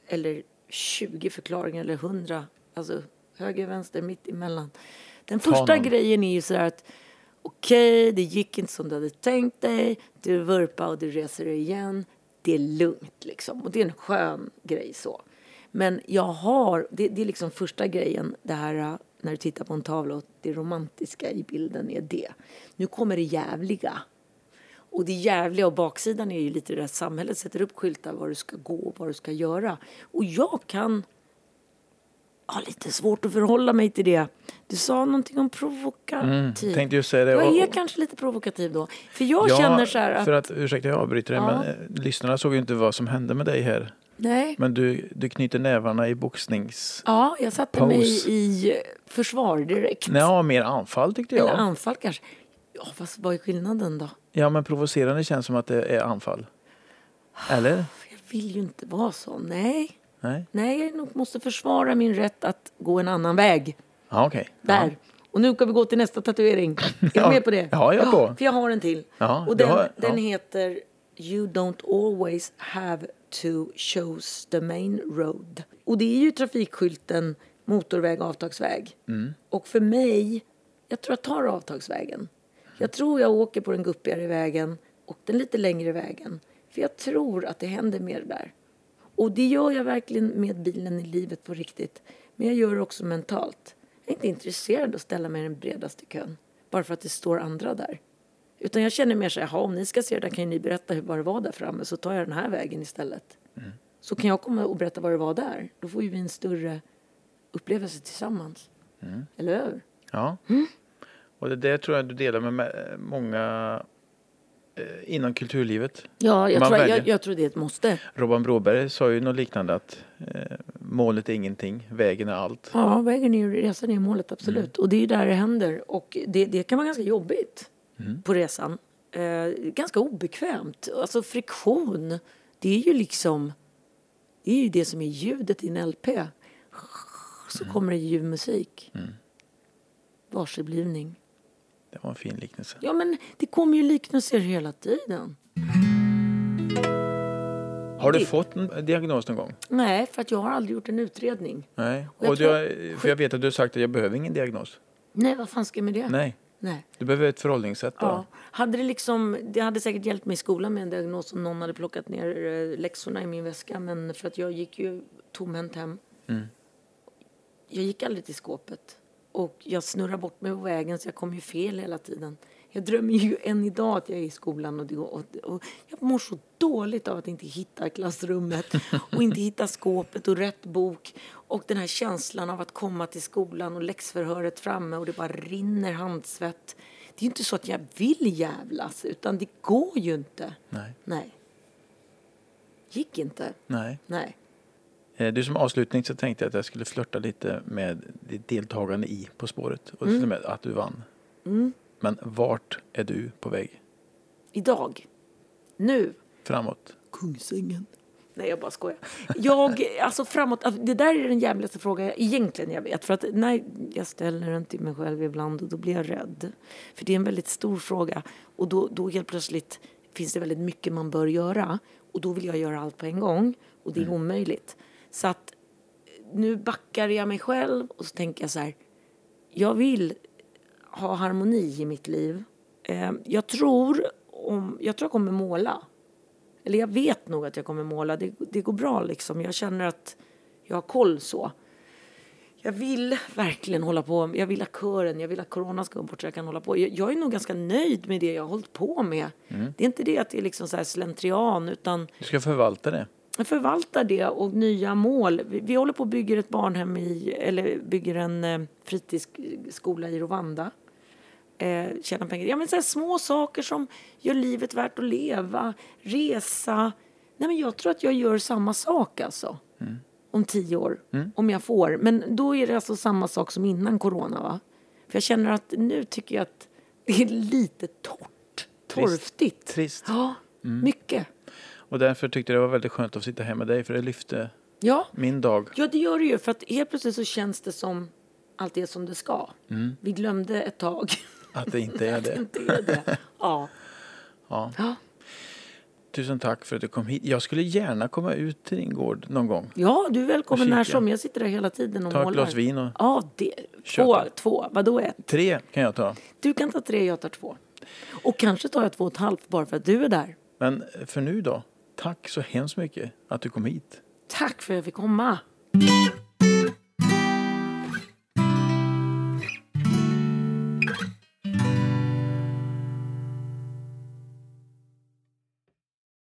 eller 20 förklaringar eller 100. Alltså höger, vänster, mitt emellan. Den första någon. grejen är ju så här att okej, det gick inte som du hade tänkt dig. Du vurpar och du reser dig igen. Det är lugnt liksom. Och det är en skön grej så. Men jag har, det, det är liksom första grejen, det här äh, när du tittar på en tavla och det romantiska i bilden är det. Nu kommer det jävliga. Och det jävliga och baksidan är ju lite det där samhället sätter upp skyltar var du ska gå och vad du ska göra. Och jag kan ha lite svårt att förhålla mig till det. Du sa någonting om provokativ. Tänkte just säga det. Jag Och- är kanske lite provokativ då. För jag ja, känner så här att... för att, ursäkta jag avbryter dig, Ja. men eh, lyssnarna såg ju inte vad som hände med dig här. Nej. Men du, du knyter nävarna i boxnings... Ja, jag satte Pose. mig i försvar direkt. Ja, mer anfall tyckte Eller jag. anfall kanske. Ja, fast vad är skillnaden då? Ja, men provocerande känns som att det är anfall. Eller? Jag vill ju inte vara så. Nej. Nej? Nej, jag nog måste försvara min rätt att gå en annan väg. Ja, okej. Där. Och nu ska vi gå till nästa tatuering. Är Ja. du med på det? Ja, jag är på. För jag har en till. Ja, och den, har- ja. den heter You don't always have to choose the main road. Och det är ju trafikskylten motorväg, avtagsväg. Mm. Och för mig, jag tror jag tar avtagsvägen. Jag tror jag åker på den guppigare vägen och den lite längre vägen. För jag tror att det händer mer där. Och det gör jag verkligen med bilen i livet på riktigt. Men jag gör det också mentalt. Jag är inte intresserad av att ställa mig i den bredaste kön. Bara för att det står andra där. Utan jag känner mer så här, "Jaha, om ni ska se det där kan ni berätta hur det var där framme. Så tar jag den här vägen istället. Så kan jag komma och berätta vad det var där. Då får vi en större upplevelse tillsammans. Eller hur? Ja. Mm. Och det där tror jag du delar med många inom kulturlivet. Ja, jag tror, jag, jag tror det är ett måste. Robban Broberg sa ju något liknande att eh, målet är ingenting, vägen är allt. Ja, vägen är resan är målet, absolut. Och det är ju där det händer. Och det, det kan vara ganska jobbigt på resan. Eh, ganska obekvämt. Alltså friktion, det är ju liksom... Det är ju det som är ljudet i en LP. Så kommer det ljuv musik. Varseblivning. Det var en fin liknelse. Ja, men det kommer ju liknelser hela tiden. Har du Det- fått en diagnos någon gång? Nej, för att jag har aldrig gjort en utredning. Nej. Och jag Och tror- har, för jag vet att du har sagt att jag behöver ingen diagnos. Nej, vad fan ska jag med det? Nej. Nej. Du behöver ett förhållningssätt då. Ja. Hade det, liksom, det hade säkert hjälpt mig i skolan med en diagnos om någon hade plockat ner eh, läxorna i min väska. Men för att jag gick ju tomhänt hem. Jag gick aldrig till skåpet. Och jag snurrar bort mig på vägen så jag kommer ju fel hela tiden. Jag drömmer ju än idag att jag är i skolan och, det, och, och jag mår så dåligt av att inte hitta klassrummet <laughs> och inte hitta skåpet och rätt bok. Och den här känslan av att komma till skolan och läxförhöret framme och det bara rinner handsvett. Det är ju inte så att jag vill jävlas utan det går ju inte. Nej. Nej. Gick inte. Nej. Nej. Eh, Du som avslutning så tänkte jag att jag skulle flörta lite med ditt deltagande i På spåret och till och med att du vann. Men vart är du på väg? Idag. Nu. Framåt? Kungsängen. Nej, jag bara skojar. Jag, alltså framåt, alltså, det där är den jävligaste frågan jag egentligen jag vet. För att när jag ställer den till mig själv ibland och då blir jag rädd. För det är en väldigt stor fråga. Och då, då helt plötsligt finns det väldigt mycket man bör göra. Och då vill jag göra allt på en gång. Och det är omöjligt. Så att nu backar jag mig själv och så tänker jag så här. Jag vill ha harmoni i mitt liv. Eh, jag tror om, jag tror jag kommer måla. Eller jag vet nog att jag kommer måla. Det, det går bra liksom. Jag känner att jag har koll så. Jag vill verkligen hålla på. Jag vill att kören, jag vill att corona ska gå bort så jag kan hålla på. Jag, jag är nog ganska nöjd med det jag har hållit på med. Det är inte det att det är liksom så här slentrian utan Du ska förvalta det. Förvaltar det och nya mål. Vi, vi håller på bygger ett barnhem i, eller bygger en eh, fritidsskola i Rwanda. Eh, tjäna pengar. Ja, men så små saker som gör livet värt att leva. Resa. Nej, men jag tror att jag gör samma sak alltså. Om tio år. Om jag får. Men då är det alltså samma sak som innan corona va? För jag känner att nu tycker jag att det är lite torrt. Torftigt. Trist. Ja, mycket. Och därför tyckte jag det var väldigt skönt att sitta här med dig för det lyfte Ja. min dag. Ja, det gör det ju. För att helt plötsligt så känns det som allt är som det ska. Vi glömde ett tag Att det inte är <laughs> det inte är det. Ja. Ja. Ja. Tusen tack för att du kom hit. Jag skulle gärna komma ut till din gård någon gång. ja, du är välkommen när som. Jag sitter där hela tiden och Ta ett målar. glas vin och Ja, det, två, två. Vadå ett? tre kan jag ta. Du kan ta tre, jag tar två. Och kanske tar jag två och ett halvt bara för att du är där. Men för nu då, tack så hemskt mycket att du kom hit. Tack för att jag fick komma.